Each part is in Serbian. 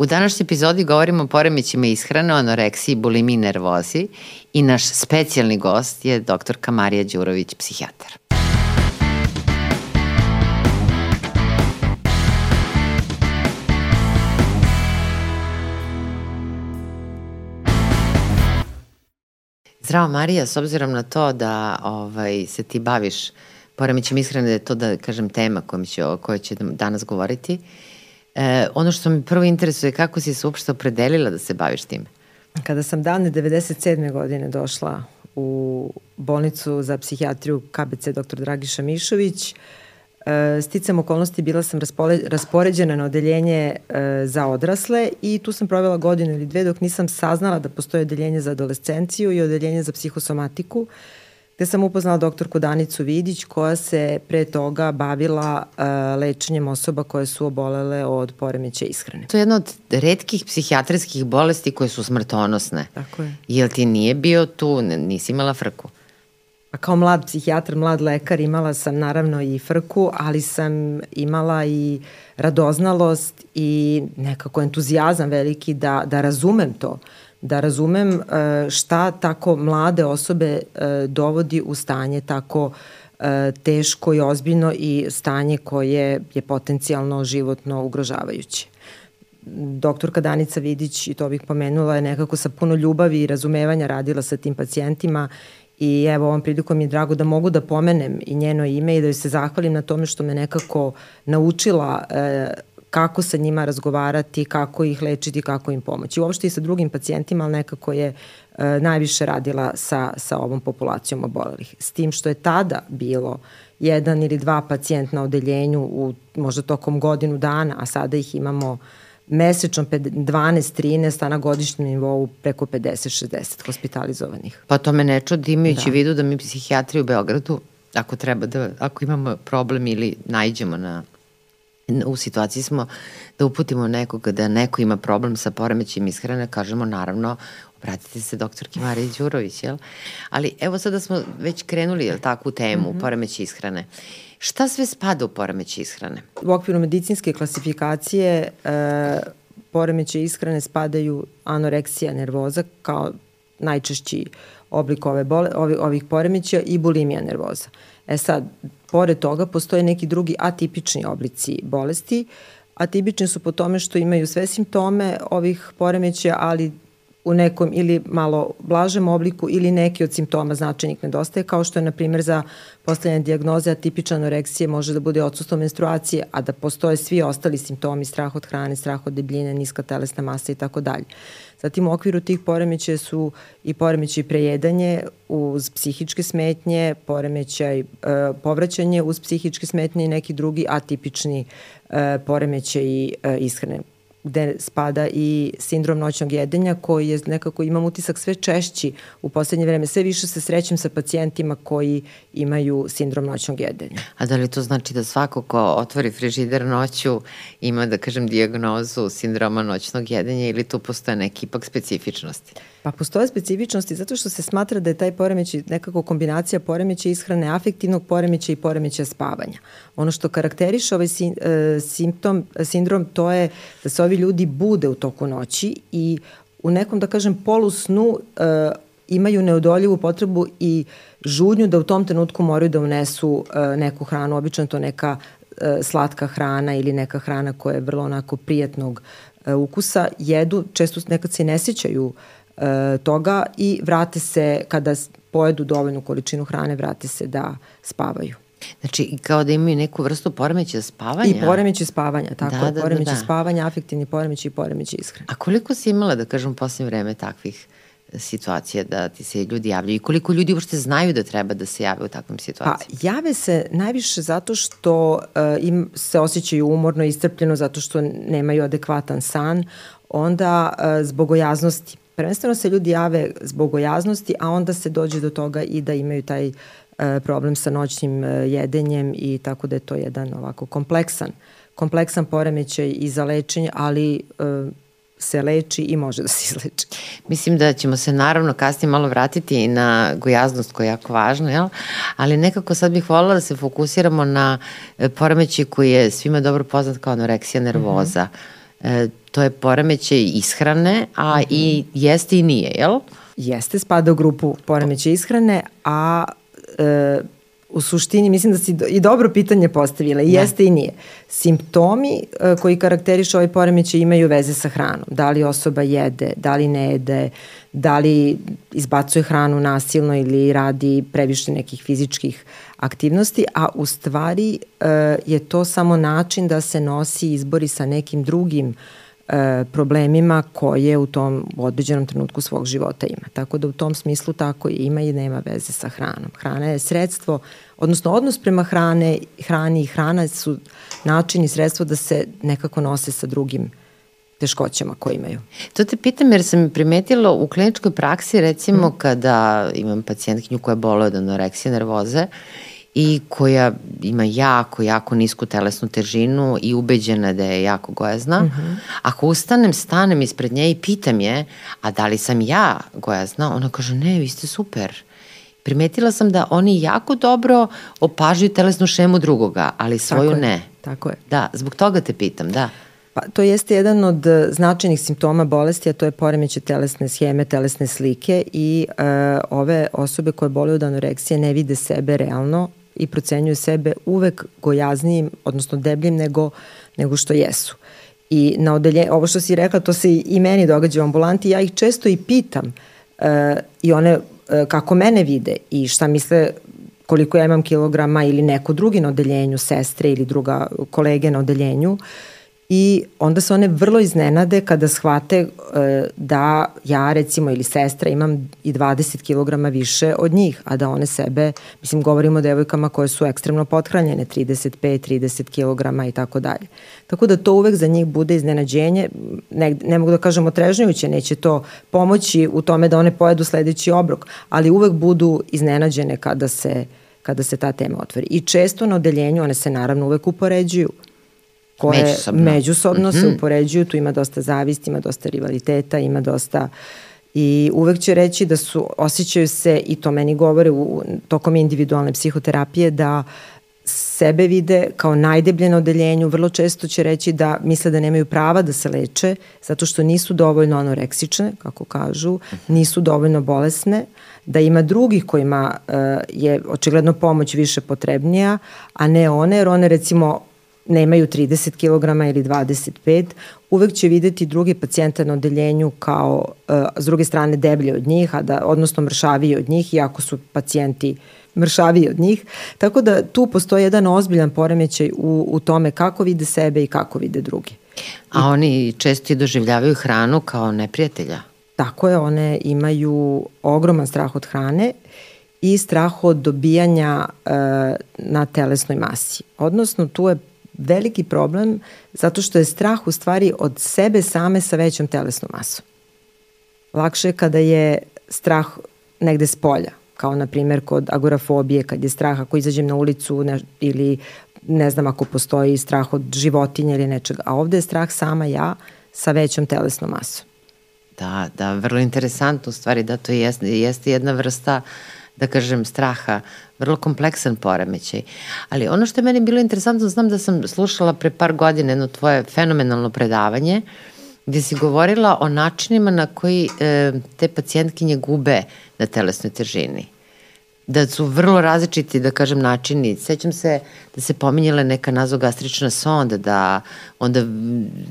U današnjoj epizodi govorimo o poremećima ishrane, anoreksiji, bulimi i nervozi i naš specijalni gost je dr. Kamarija Đurović, psihijatar. Zdravo Marija, s obzirom na to da ovaj, se ti baviš poremećem ishrane, da je to da kažem tema kojom će, o kojoj će danas govoriti, e, ono što mi prvo interesuje kako si se uopšte opredelila da se baviš tim? Kada sam davne 97. godine došla u bolnicu za psihijatriju KBC dr. Dragiša Mišović, E, sticam okolnosti bila sam raspoređena na odeljenje e, za odrasle i tu sam provela godinu ili dve dok nisam saznala da postoje odeljenje za adolescenciju i odeljenje za psihosomatiku gde sam upoznala doktorku Danicu Vidić koja se pre toga bavila uh, lečenjem osoba koje su obolele od poremeća ishrane. To je jedna od redkih psihijatrijskih bolesti koje su smrtonosne. Tako je. Jel ti nije bio tu, nisi imala frku? Pa kao mlad psihijatar, mlad lekar imala sam naravno i frku, ali sam imala i radoznalost i nekako entuzijazam veliki da, da razumem to da razumem e, šta tako mlade osobe e, dovodi u stanje tako e, teško i ozbiljno i stanje koje je potencijalno životno ugrožavajuće. Doktorka Danica Vidić, i to bih pomenula, je nekako sa puno ljubavi i razumevanja radila sa tim pacijentima I evo ovom prilikom je drago da mogu da pomenem i njeno ime i da joj se zahvalim na tome što me nekako naučila e, kako sa njima razgovarati, kako ih lečiti, kako im pomoći. Uopšte i sa drugim pacijentima, ali nekako je e, najviše radila sa, sa ovom populacijom obolelih. S tim što je tada bilo jedan ili dva pacijent na odeljenju u možda tokom godinu dana, a sada ih imamo mesečno 12-13, a na godišnjem nivou preko 50-60 hospitalizovanih. Pa to me ne čudi imajući da. vidu da mi psihijatri u Beogradu, ako treba da, ako imamo problem ili najđemo na u situaciji smo da uputimo nekoga da neko ima problem sa poremećim ishrane, kažemo naravno obratite se doktorki Mariji Đurović, jel? Ali evo sada smo već krenuli, jel, takvu temu, mm -hmm. poremeći ishrane. Šta sve spada u poremeći ishrane? U okviru medicinske klasifikacije e, poremeće ishrane spadaju anoreksija nervoza kao najčešći oblik ove bole, ovih, ovih poremeća i bulimija nervoza. E sad, pored toga postoje neki drugi atipični oblici bolesti. Atipični su po tome što imaju sve simptome ovih poremeća, ali u nekom ili malo blažem obliku ili neki od simptoma značajnih nedostaje, kao što je, na primjer, za postavljanje diagnoze atipična anoreksije može da bude odsustvo menstruacije, a da postoje svi ostali simptomi, strah od hrane, strah od debljine, niska telesna masa i tako dalje. Zatim u okviru tih poremećaja su i poremećaj prejedanje uz psihičke smetnje, poremećaj e, povraćanje uz psihičke smetnje i neki drugi atipični e, poremećaj e, ishrane gde spada i sindrom noćnog jedenja koji je nekako imam utisak sve češći u poslednje vreme. Sve više se srećem sa pacijentima koji imaju sindrom noćnog jedenja. A da li to znači da svako ko otvori frižider noću ima, da kažem, diagnozu sindroma noćnog jedenja ili tu postoje neke ipak specifičnosti? Pa postoje specifičnosti zato što se smatra da je taj poremećaj nekako kombinacija poremeća ishrane, afektivnog poremeća i poremeća spavanja. Ono što karakteriše ovaj sim, e, simptom, sindrom to je da se ovi ljudi bude u toku noći i u nekom, da kažem, polusnu e, imaju neodoljivu potrebu i žudnju da u tom trenutku moraju da unesu e, neku hranu, obično to neka e, slatka hrana ili neka hrana koja je vrlo onako prijatnog e, ukusa, jedu, često nekad se ne sećaju e, toga i vrate se, kada pojedu dovoljnu količinu hrane, vrate se da spavaju. Znači, kao da imaju neku vrstu poremeća spavanja? I poremeće spavanja, tako da, da, poremeće da, da. spavanja, afektivni poremeći i poremeći ishrane. A koliko si imala, da kažem, u posljednje vreme takvih situacija da ti se ljudi javljaju i koliko ljudi uopšte znaju da treba da se jave u takvim situacijama? Pa, jave se najviše zato što uh, im se osjećaju umorno i istrpljeno zato što nemaju adekvatan san, onda uh, zbog ojaznosti prvenstveno se ljudi jave zbog ojaznosti, a onda se dođe do toga i da imaju taj e, problem sa noćnim e, jedenjem i tako da je to jedan ovako kompleksan, kompleksan poremećaj i za lečenje, ali e, se leči i može da se izleči. Mislim da ćemo se naravno kasnije malo vratiti i na gojaznost koja je jako važna, jel? ali nekako sad bih volila da se fokusiramo na poremećaj koji je svima dobro poznat kao anoreksija nervoza. Mm -hmm E, to je poremećaj ishrane, a mm -hmm. i jeste i nije, jel? Jeste, spada u grupu poremećaj ishrane, a e, u suštini mislim da si i dobro pitanje postavila i da. jeste i nije. Simptomi e, koji karakterišu ovaj poremećaj imaju veze sa hranom. Da li osoba jede, da li ne jede, da li izbacuje hranu nasilno ili radi previše nekih fizičkih aktivnosti, a u stvari e, je to samo način da se nosi izbori sa nekim drugim uh, e, problemima koje u tom određenom trenutku svog života ima. Tako da u tom smislu tako i ima i nema veze sa hranom. Hrana je sredstvo, odnosno odnos prema hrane, hrani i hrana su način i sredstvo da se nekako nose sa drugim teškoćama koje imaju. To te pitam jer sam primetila u kliničkoj praksi recimo mm. kada imam pacijentkinju koja bole od anoreksije nervoze i koja ima jako, jako nisku telesnu težinu i ubeđena da je jako gojazna. Mm -hmm. Ako ustanem, stanem ispred nje i pitam je, a da li sam ja gojazna? Ona kaže, ne, vi ste super. Primetila sam da oni jako dobro opažuju telesnu šemu drugoga, ali svoju tako je, ne. Tako je. Da, zbog toga te pitam, da. Pa, to jeste jedan od e, značajnih simptoma bolesti, a to je poremeće telesne scheme, telesne slike i e, ove osobe koje boluju od anoreksije ne vide sebe realno i procenjuju sebe uvek gojaznijim, odnosno debljim nego, nego što jesu. I na odelje, ovo što si rekla, to se i meni događa u ambulanti, ja ih često i pitam uh, i one uh, kako mene vide i šta misle koliko ja imam kilograma ili neko drugi na odeljenju, sestre ili druga kolege na odeljenju. Uh, i onda se one vrlo iznenade kada shvate e, da ja recimo ili sestra imam i 20 kg više od njih, a da one sebe, mislim govorimo o devojkama koje su ekstremno pothranjene, 35, 30 kg i tako dalje. Tako da to uvek za njih bude iznenađenje, ne, ne mogu da kažem otrežnjujuće, neće to pomoći u tome da one pojedu sledeći obrok, ali uvek budu iznenađene kada se kada se ta tema otvori. I često na odeljenju one se naravno uvek upoređuju koje međusobno, međusobno mm -hmm. se mhm. upoređuju, tu ima dosta zavisti, ima dosta rivaliteta, ima dosta i uvek će reći da su, osjećaju se, i to meni govore u, tokom individualne psihoterapije, da sebe vide kao najdeblje na odeljenju, vrlo često će reći da misle da nemaju prava da se leče zato što nisu dovoljno anoreksične, kako kažu, nisu dovoljno bolesne, da ima drugih kojima uh, je očigledno pomoć više potrebnija, a ne one, jer one recimo nemaju 30 kg ili 25, uvek će videti drugi pacijenta na odeljenju kao, uh, s druge strane, deblje od njih, a da, odnosno mršaviji od njih, iako su pacijenti mršaviji od njih. Tako da tu postoji jedan ozbiljan poremećaj u, u tome kako vide sebe i kako vide drugi. A oni često i doživljavaju hranu kao neprijatelja? Tako je, one imaju ogroman strah od hrane i strah od dobijanja e, na telesnoj masi. Odnosno, tu je veliki problem zato što je strah u stvari od sebe same sa većom telesnom masom. Lakše je kada je strah negde s polja, kao na primjer kod agorafobije, kad je strah ako izađem na ulicu ne, ili ne znam ako postoji strah od životinja ili nečega, a ovde je strah sama ja sa većom telesnom masom. Da, da, vrlo interesantno u stvari da to jeste, jeste jedna vrsta da kažem straha vrlo kompleksan poremećaj. Ali ono što je meni bilo interesantno, znam da sam slušala pre par godina jedno tvoje fenomenalno predavanje gde si govorila o načinima na koji e, te pacijentkinje gube na telesnoj težini da su vrlo različiti, da kažem, načini. Sećam se da se pominjala neka nazogastrična sonda, da onda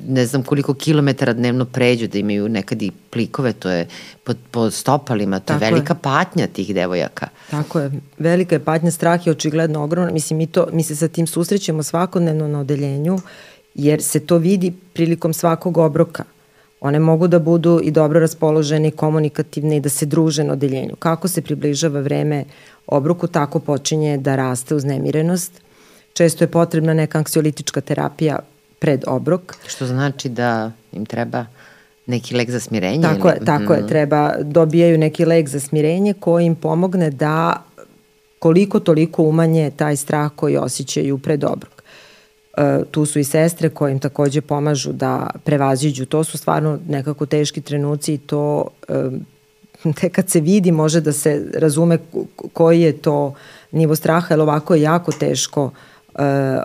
ne znam koliko kilometara dnevno pređu, da imaju nekad i plikove, to je po, po stopalima, to Tako je velika je. patnja tih devojaka. Tako je, velika je patnja, strah je očigledno ogromna. Mislim, mi, to, mi se sa tim susrećemo svakodnevno na odeljenju, jer se to vidi prilikom svakog obroka One mogu da budu i dobro raspoložene, komunikativne i da se druže na odeljenju. Kako se približava vreme obruku, tako počinje da raste uznemirenost. Često je potrebna neka anksiolitička terapija pred obrok. Što znači da im treba neki lek za smirenje? Tako ili? je, tako mm. je. Treba, dobijaju neki lek za smirenje koji im pomogne da koliko toliko umanje taj strah koji osjećaju pred obrok. E, tu su i sestre koje im takođe pomažu da prevaziđu. To su stvarno nekako teški trenuci i to tek kad se vidi može da se razume koji je to nivo straha, jer ovako je jako teško uh,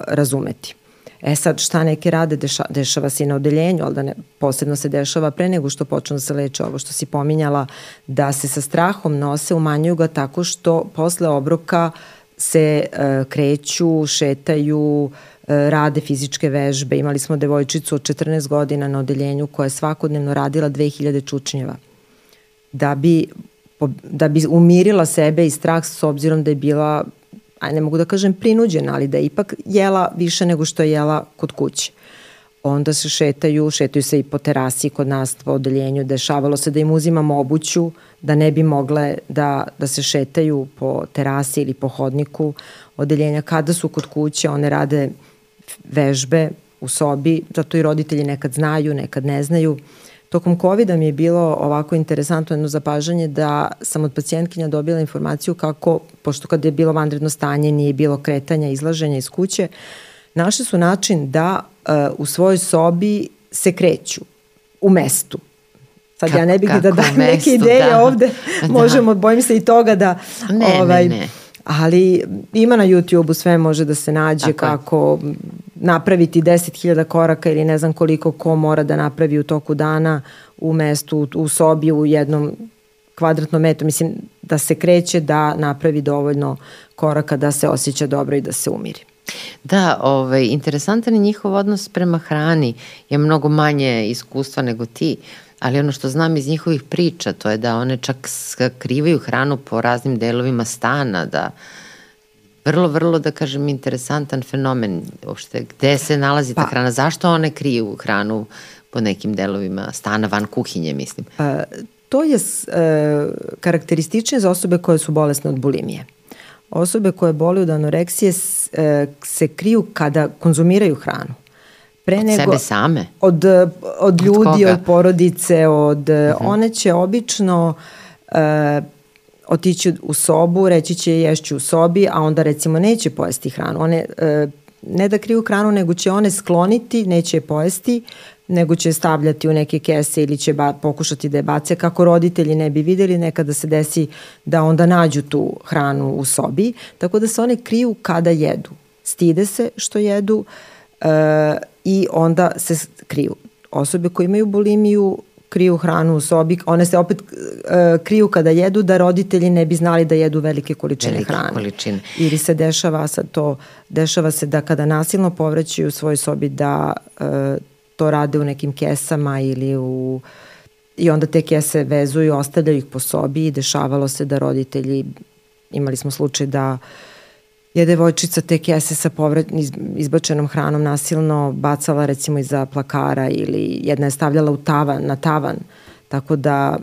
razumeti. E sad, šta neke rade, deša, dešava se i na odeljenju, ali da ne, posebno se dešava pre nego što počnu da se leče ovo što si pominjala, da se sa strahom nose, umanjuju ga tako što posle obroka se uh, kreću, šetaju, uh, rade fizičke vežbe. Imali smo devojčicu od 14 godina na odeljenju koja je svakodnevno radila 2000 čučnjeva. Da bi, da bi umirila sebe i strah s obzirom da je bila aj ne mogu da kažem prinuđena, ali da je ipak jela više nego što je jela kod kuće. Onda se šetaju, šetaju se i po terasi kod nas po odeljenju. Dešavalo se da im uzimamo obuću da ne bi mogle da, da se šetaju po terasi ili po hodniku odeljenja. Kada su kod kuće, one rade vežbe u sobi, zato i roditelji nekad znaju, nekad ne znaju. Tokom covid mi je bilo ovako interesantno jedno zapažanje da sam od pacijentkinja dobila informaciju kako, pošto kad je bilo vanredno stanje, nije bilo kretanja, izlaženja iz kuće, našli su način da uh, u svojoj sobi se kreću u mestu. Sad Ka, ja ne bih da dajem neke ideje da. ovde, da. možemo, bojim se i toga da... Ne, ovaj, ne, ne ali ima na YouTube-u sve može da se nađe Tako kako je. napraviti 10.000 koraka ili ne znam koliko ko mora da napravi u toku dana u mestu, u sobi, u jednom kvadratnom metru. Mislim da se kreće da napravi dovoljno koraka da se osjeća dobro i da se umiri. Da, ovaj, interesantan je njihov odnos prema hrani. Je mnogo manje iskustva nego ti. Ali ono što znam iz njihovih priča, to je da one čak skrivaju hranu po raznim delovima stana, da vrlo, vrlo, da kažem, interesantan fenomen uopšte, gde se nalazi ta pa, hrana, zašto one kriju hranu po nekim delovima stana, van kuhinje, mislim. A, to je e, karakteristične za osobe koje su bolesne od bulimije. Osobe koje boluju od anoreksije e, se kriju kada konzumiraju hranu pre od nego sebe same? od od ljudi od, od porodice od uh -huh. one će obično uh, otići u sobu reći će ješću u sobi a onda recimo neće pojesti hranu. One uh, ne da kriju hranu nego će one skloniti neće je pojesti nego će stavljati u neke kese ili će ba, pokušati da je bace kako roditelji ne bi videli nekada se desi da onda nađu tu hranu u sobi. Tako da se one kriju kada jedu. Stide se što jedu uh, i onda se kriju. Osobe koje imaju bulimiju kriju hranu u sobi, one se opet uh, kriju kada jedu da roditelji ne bi znali da jedu velike količine velike hrane. Količine. Ili se dešava sad to, dešava se da kada nasilno povraćaju u svojoj sobi da uh, to rade u nekim kesama ili u i onda te kese vezuju, ostavljaju ih po sobi i dešavalo se da roditelji, imali smo slučaj da uh, je devojčica te kese sa povrat, izbačenom hranom nasilno bacala recimo iza plakara ili jedna je stavljala u tavan, na tavan, tako da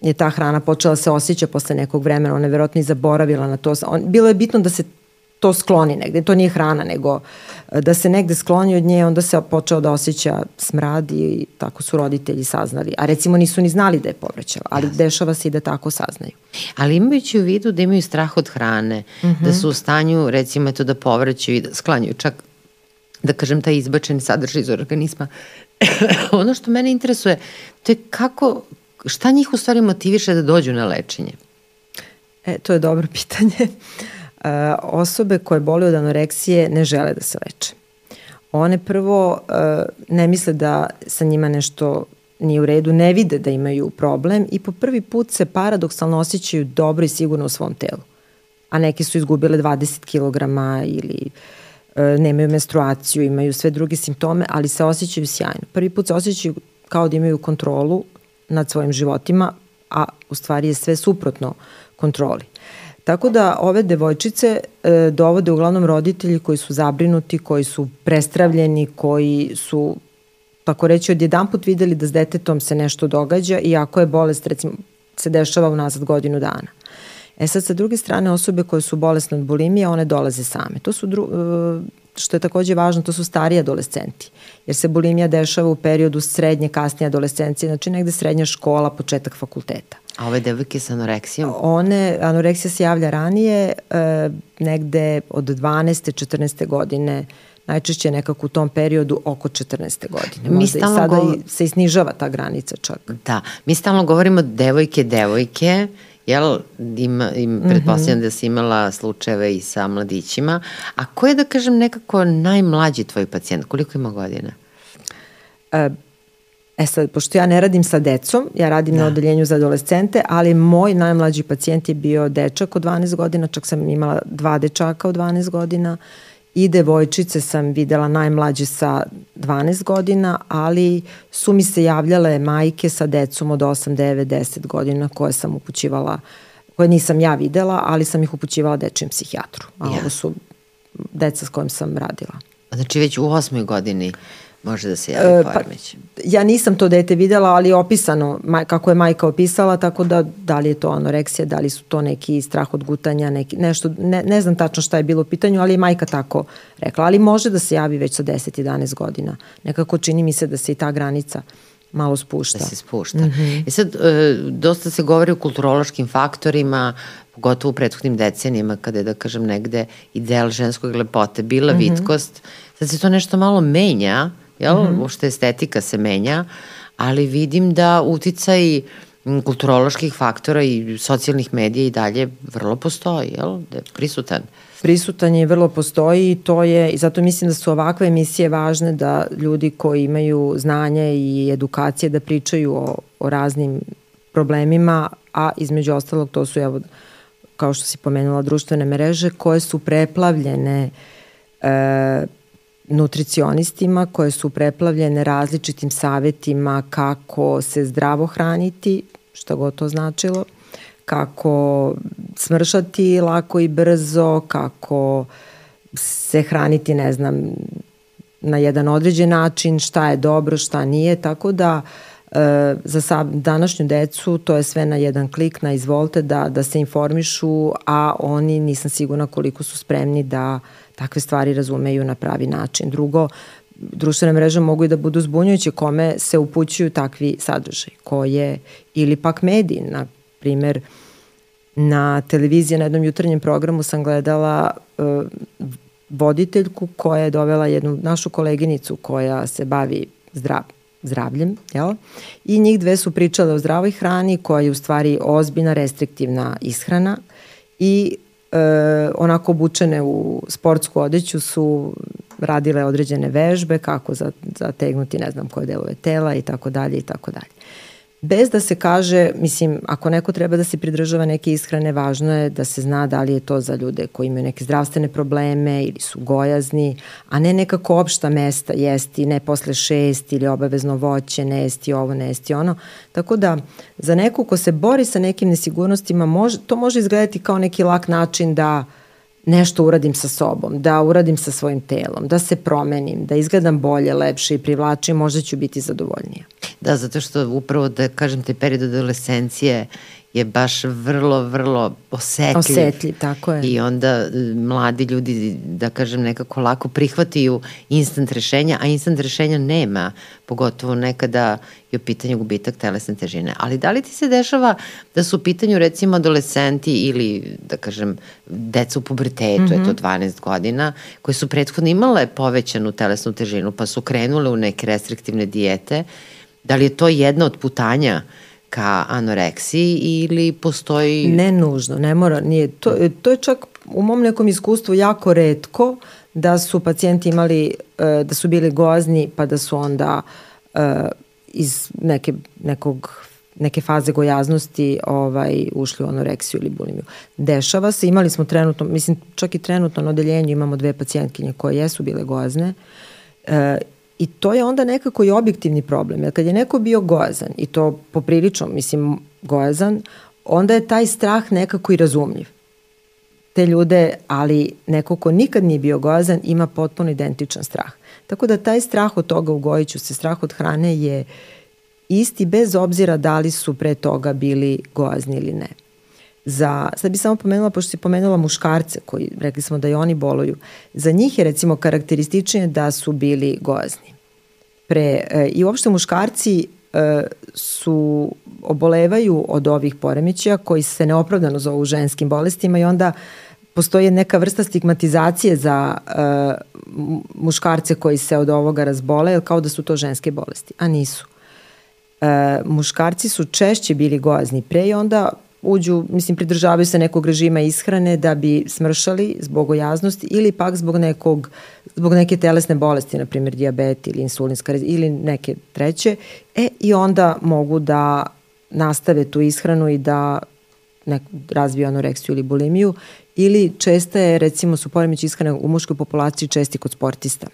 je ta hrana počela da se osjeća posle nekog vremena, ona je verovatno i zaboravila na to. On, bilo je bitno da se to skloni negde, to nije hrana, nego e, da se negde skloni od nje, onda se počeo da osjeća smrad i tako su roditelji saznali. A recimo nisu ni znali da je povraćala, ali Jasne. dešava se i da tako saznaju. Ali imajući u vidu da imaju strah od hrane, mm -hmm. da su u stanju recimo eto da povraćaju i da sklanjaju čak da kažem taj izbačeni sadržaj iz organizma. ono što mene interesuje, to je kako, šta njih u stvari motiviše da dođu na lečenje? E, to je dobro pitanje. E, osobe koje boli od anoreksije ne žele da se leče. One prvo e, ne misle da sa njima nešto nije u redu, ne vide da imaju problem i po prvi put se paradoksalno osjećaju dobro i sigurno u svom telu. A neke su izgubile 20 kg ili e, nemaju menstruaciju, imaju sve druge simptome, ali se osjećaju sjajno. Prvi put se osjećaju kao da imaju kontrolu nad svojim životima, a u stvari je sve suprotno kontroli. Tako da ove devojčice e, dovode uglavnom roditelji koji su zabrinuti, koji su prestravljeni, koji su tako reći odjedan put videli da s detetom se nešto događa i ako je bolest recimo se dešava unazad godinu dana. E sad sa druge strane osobe koje su bolesne od bulimije, one dolaze same. To su dru, e, što je takođe važno, to su stariji adolescenti. Jer se bulimija dešava u periodu srednje, kasnije adolescencije, znači negde srednja škola, početak fakulteta. A ove devojke sa anoreksijom? One, anoreksija se javlja ranije, e, negde od 12. 14. godine, najčešće nekako u tom periodu oko 14. godine. Možda mi i sada govor... i se isnižava ta granica čak. Da, mi stalno govorimo devojke, devojke, jel, ima, im, mhm. pretpostavljam mm -hmm. da si imala slučajeve i sa mladićima, a ko je da kažem nekako najmlađi tvoj pacijent, koliko ima godina? E, E sad, pošto ja ne radim sa decom, ja radim da. na odeljenju za adolescente, ali moj najmlađi pacijent je bio dečak od 12 godina, čak sam imala dva dečaka od 12 godina i devojčice sam videla najmlađe sa 12 godina, ali su mi se javljale majke sa decom od 8, 9, 10 godina koje sam upućivala, koje nisam ja videla, ali sam ih upućivala dečijem psihijatru. A ja. ovo su deca s kojim sam radila. Znači već u osmoj godini može da se javi e, poremeć. Pa, ja nisam to dete videla, ali je opisano maj, kako je majka opisala, tako da da li je to anoreksija, da li su to neki strah od gutanja, neki, nešto, ne, ne znam tačno šta je bilo u pitanju, ali je majka tako rekla. Ali može da se javi već sa 10-11 godina. Nekako čini mi se da se i ta granica malo spušta. Da se spušta. Mm -hmm. I sad, e, dosta se govori o kulturološkim faktorima, pogotovo u prethodnim decenijama, kada je, da kažem, negde ideal ženskog lepote bila mm -hmm. vitkost, sad se to nešto malo menja, jel? Mm -hmm. Uopšte estetika se menja, ali vidim da uticaj kulturoloških faktora i socijalnih medija i dalje vrlo postoji, jel? Da je prisutan. Prisutan je vrlo postoji i to je, i zato mislim da su ovakve emisije važne da ljudi koji imaju znanje i edukacije da pričaju o, o raznim problemima, a između ostalog to su, evo, kao što si pomenula, društvene mreže koje su preplavljene e, nutricionistima koje su preplavljene različitim savetima kako se zdravo hraniti, što god to značilo, kako smršati lako i brzo, kako se hraniti, ne znam, na jedan određen način, šta je dobro, šta nije, tako da e, za sad, današnju decu to je sve na jedan klik, na izvolite da, da se informišu, a oni nisam sigurna koliko su spremni da takve stvari razumeju na pravi način. Drugo, društvene mreže mogu i da budu zbunjujuće kome se upućuju takvi sadržaj, koje, ili pak mediji, na primer, na televiziji na jednom jutarnjem programu sam gledala uh, voditeljku koja je dovela jednu našu koleginicu koja se bavi zdrav, zdravljem, jel? I njih dve su pričale o zdravoj hrani koja je u stvari ozbiljna restriktivna ishrana i e, onako obučene u sportsku odeću su radile određene vežbe kako zategnuti ne znam koje delove tela i tako dalje i tako dalje bez da se kaže, mislim, ako neko treba da se pridržava neke ishrane, važno je da se zna da li je to za ljude koji imaju neke zdravstvene probleme ili su gojazni, a ne nekako opšta mesta jesti, ne posle šest ili obavezno voće, ne jesti ovo, ne jesti ono. Tako da za neku ko se bori sa nekim nesigurnostima, može, to može izgledati kao neki lak način da uh, nešto uradim sa sobom, da uradim sa svojim telom, da se promenim, da izgledam bolje, lepše i privlačim, možda ću biti zadovoljnija. Da, zato što upravo da kažem te period adolescencije je baš vrlo, vrlo osetljiv. Osetljiv, tako je. I onda e, mladi ljudi, da kažem, nekako lako prihvatiju instant rešenja, a instant rešenja nema, pogotovo nekada je u pitanju gubitak telesne težine. Ali da li ti se dešava da su u pitanju recimo adolescenti ili, da kažem, deca u pubertetu, mm -hmm. eto 12 godina, koje su prethodno imale povećanu telesnu težinu, pa su krenule u neke restriktivne dijete, da li je to jedna od putanja uh, ka anoreksiji ili postoji... Ne nužno, ne mora, nije. To, to je čak u mom nekom iskustvu jako redko da su pacijenti imali, e, da su bili gozni pa da su onda e, iz neke, nekog neke faze gojaznosti ovaj, ušli u anoreksiju ili bulimiju. Dešava se, imali smo trenutno, mislim čak i trenutno na odeljenju imamo dve pacijentkinje koje jesu bile gozne e, I to je onda nekako i objektivni problem. Jer kad je neko bio gojazan, i to poprilično, mislim, gojazan, onda je taj strah nekako i razumljiv. Te ljude, ali neko ko nikad nije bio gojazan, ima potpuno identičan strah. Tako da taj strah od toga u gojiću se, strah od hrane je isti bez obzira da li su pre toga bili gojazni ili ne za, sad bi samo pomenula, pošto si pomenula muškarce koji, rekli smo da i oni boluju, za njih je recimo karakterističnije da su bili gojazni. Pre, e, I uopšte muškarci e, su obolevaju od ovih poremećaja koji se neopravdano zovu ženskim bolestima i onda postoji neka vrsta stigmatizacije za e, muškarce koji se od ovoga razbole, kao da su to ženske bolesti, a nisu. E, muškarci su češće bili gojazni pre i onda uđu, mislim, pridržavaju se nekog režima ishrane da bi smršali zbog ojaznosti ili pak zbog nekog, zbog neke telesne bolesti, na primjer diabet ili insulinska ili neke treće, e, i onda mogu da nastave tu ishranu i da nek, razviju anoreksiju ili bulimiju ili česta je, recimo, su poremeći ishrane u muškoj populaciji česti kod sportista.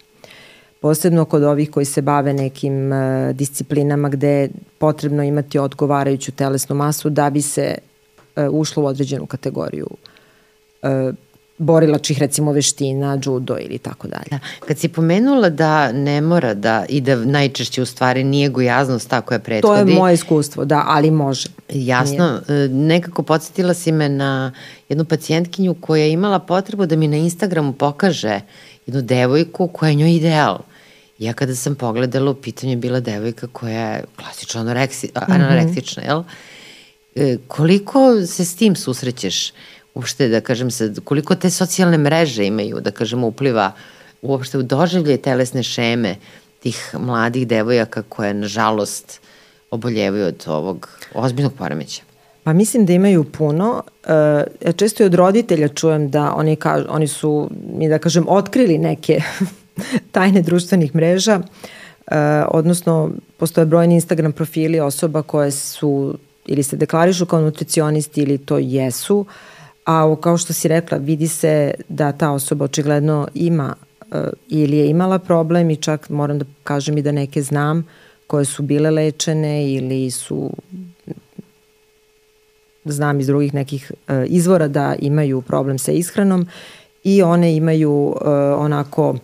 Posebno kod ovih koji se bave nekim uh, disciplinama gde je potrebno imati odgovarajuću telesnu masu da bi se uh, ušlo u određenu kategoriju uh, borilačih recimo veština, judo ili tako dalje. Da. Kad si pomenula da ne mora da i da najčešće u stvari nije gojaznost tako je prethodi. To je moje iskustvo, da, ali može. Jasno, nije. nekako podsjetila si me na jednu pacijentkinju koja je imala potrebu da mi na Instagramu pokaže jednu devojku koja je njoj ideal. Ja kada sam pogledala, u pitanju je bila devojka koja je klasično anoreksi, mhm. anorektična, mm -hmm. jel? E, koliko se s tim susrećeš? Uopšte, da kažem sad, koliko te socijalne mreže imaju, da kažem, upliva uopšte u doživlje telesne šeme tih mladih devojaka koje, nažalost, oboljevaju od ovog ozbiljnog poremeća? Pa mislim da imaju puno. E, često i od roditelja čujem da oni, kažu, oni su, mi da kažem, otkrili neke tajne društvenih mreža, e, odnosno postoje brojni Instagram profili osoba koje su ili se deklarišu kao nutricionisti ili to jesu, a kao što si rekla, vidi se da ta osoba očigledno ima e, ili je imala problem i čak moram da kažem i da neke znam koje su bile lečene ili su znam iz drugih nekih e, izvora da imaju problem sa ishranom i one imaju e, onako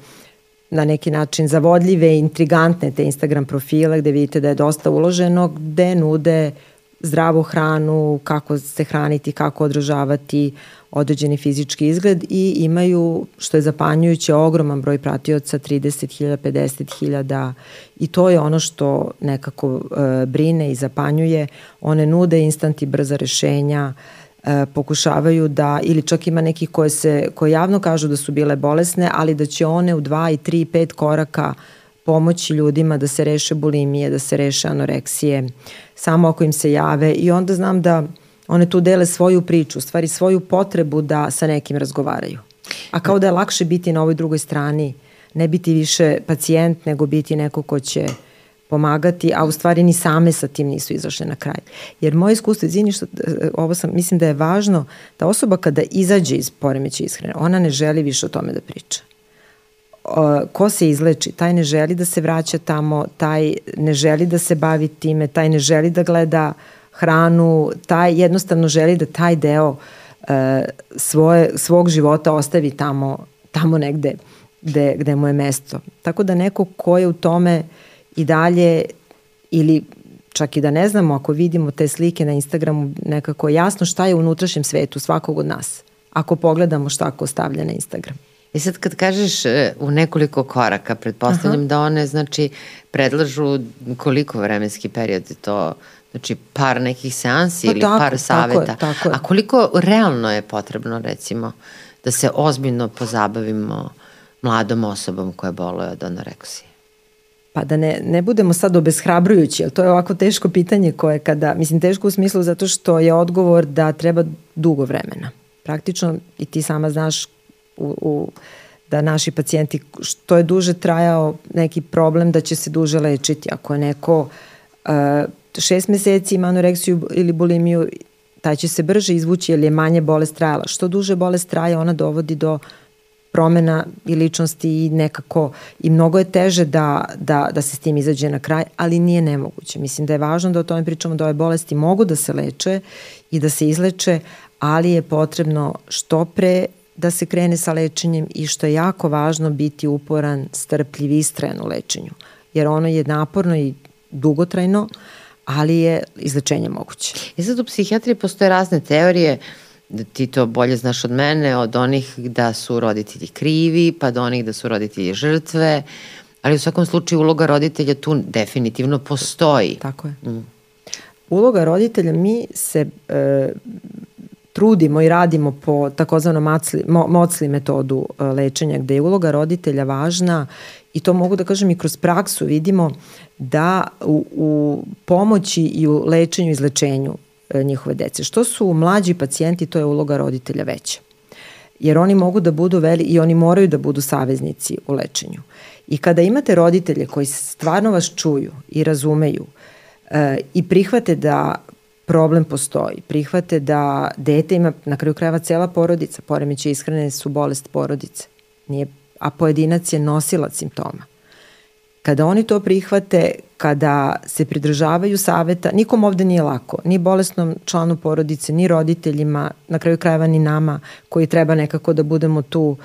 na neki način zavodljive, intrigantne te Instagram profile gde vidite da je dosta uloženo, gde nude zdravu hranu, kako se hraniti, kako održavati određeni fizički izgled i imaju, što je zapanjujuće, ogroman broj pratioca, 30.000, 50.000 i to je ono što nekako e, brine i zapanjuje. One nude instant i brza rešenja, e, pokušavaju da, ili čak ima neki koje, se, koje javno kažu da su bile bolesne, ali da će one u 2 i 3 i 5 koraka pomoći ljudima da se reše bulimije, da se reše anoreksije, samo ako im se jave i onda znam da one tu dele svoju priču, stvari svoju potrebu da sa nekim razgovaraju. A kao da je lakše biti na ovoj drugoj strani, ne biti više pacijent, nego biti neko ko će pomagati, a u stvari ni same sa tim nisu izašle na kraj. Jer moje iskustvo, izvini što ovo sam, mislim da je važno da osoba kada izađe iz poremeća ishrane, ona ne želi više o tome da priča. Ko se izleči, taj ne želi da se vraća tamo, taj ne želi da se bavi time, taj ne želi da gleda hranu, taj jednostavno želi da taj deo e, svoje, svog života ostavi tamo, tamo negde gde, gde mu je mesto. Tako da neko ko je u tome i dalje ili čak i da ne znamo ako vidimo te slike na Instagramu nekako jasno šta je u unutrašnjem svetu svakog od nas. Ako pogledamo šta ko stavlja na Instagram. I sad kad kažeš e, u nekoliko koraka, pretpostavljam Aha. da one znači predlažu koliko vremenski period je to Znači par nekih seansi pa ili tako, par saveta. Tako je, tako je. A koliko realno je potrebno recimo da se ozbiljno pozabavimo mladom osobom koja boluje od anoreksije? Pa da ne, ne budemo sad obeshrabrujući, ali to je ovako teško pitanje koje kada, mislim teško u smislu zato što je odgovor da treba dugo vremena. Praktično i ti sama znaš u, u da naši pacijenti što je duže trajao neki problem da će se duže lečiti. Ako je neko uh, šest meseci ima anoreksiju ili bulimiju, taj će se brže izvući jer je manje bolest trajala. Što duže bolest traje, ona dovodi do promena i ličnosti i nekako i mnogo je teže da, da, da se s tim izađe na kraj, ali nije nemoguće. Mislim da je važno da o tome pričamo da ove bolesti mogu da se leče i da se izleče, ali je potrebno što pre da se krene sa lečenjem i što je jako važno biti uporan, strpljiv, istrajan u lečenju. Jer ono je naporno i dugotrajno, ali je izlečenje moguće. I sad u psihijatriji postoje razne teorije, ti to bolje znaš od mene, od onih da su roditelji krivi, pa do onih da su roditelji žrtve, ali u svakom slučaju uloga roditelja tu definitivno postoji. Tako je. Mm. Uloga roditelja, mi se e, trudimo i radimo po takozvanom mocli, mo, mocli metodu e, lečenja, gde je uloga roditelja važna i to mogu da kažem i kroz praksu vidimo da u, u pomoći i u lečenju i izlečenju e, njihove dece. Što su mlađi pacijenti, to je uloga roditelja veća. Jer oni mogu da budu veli i oni moraju da budu saveznici u lečenju. I kada imate roditelje koji stvarno vas čuju i razumeju e, i prihvate da problem postoji, prihvate da dete ima, na kraju krajeva cela porodica, poremeće ishrane su bolest porodice, nije, a pojedinac je nosilac simptoma. Kada oni to prihvate, kada se pridržavaju saveta, nikom ovde nije lako, ni bolesnom članu porodice, ni roditeljima, na kraju krajeva ni nama koji treba nekako da budemo tu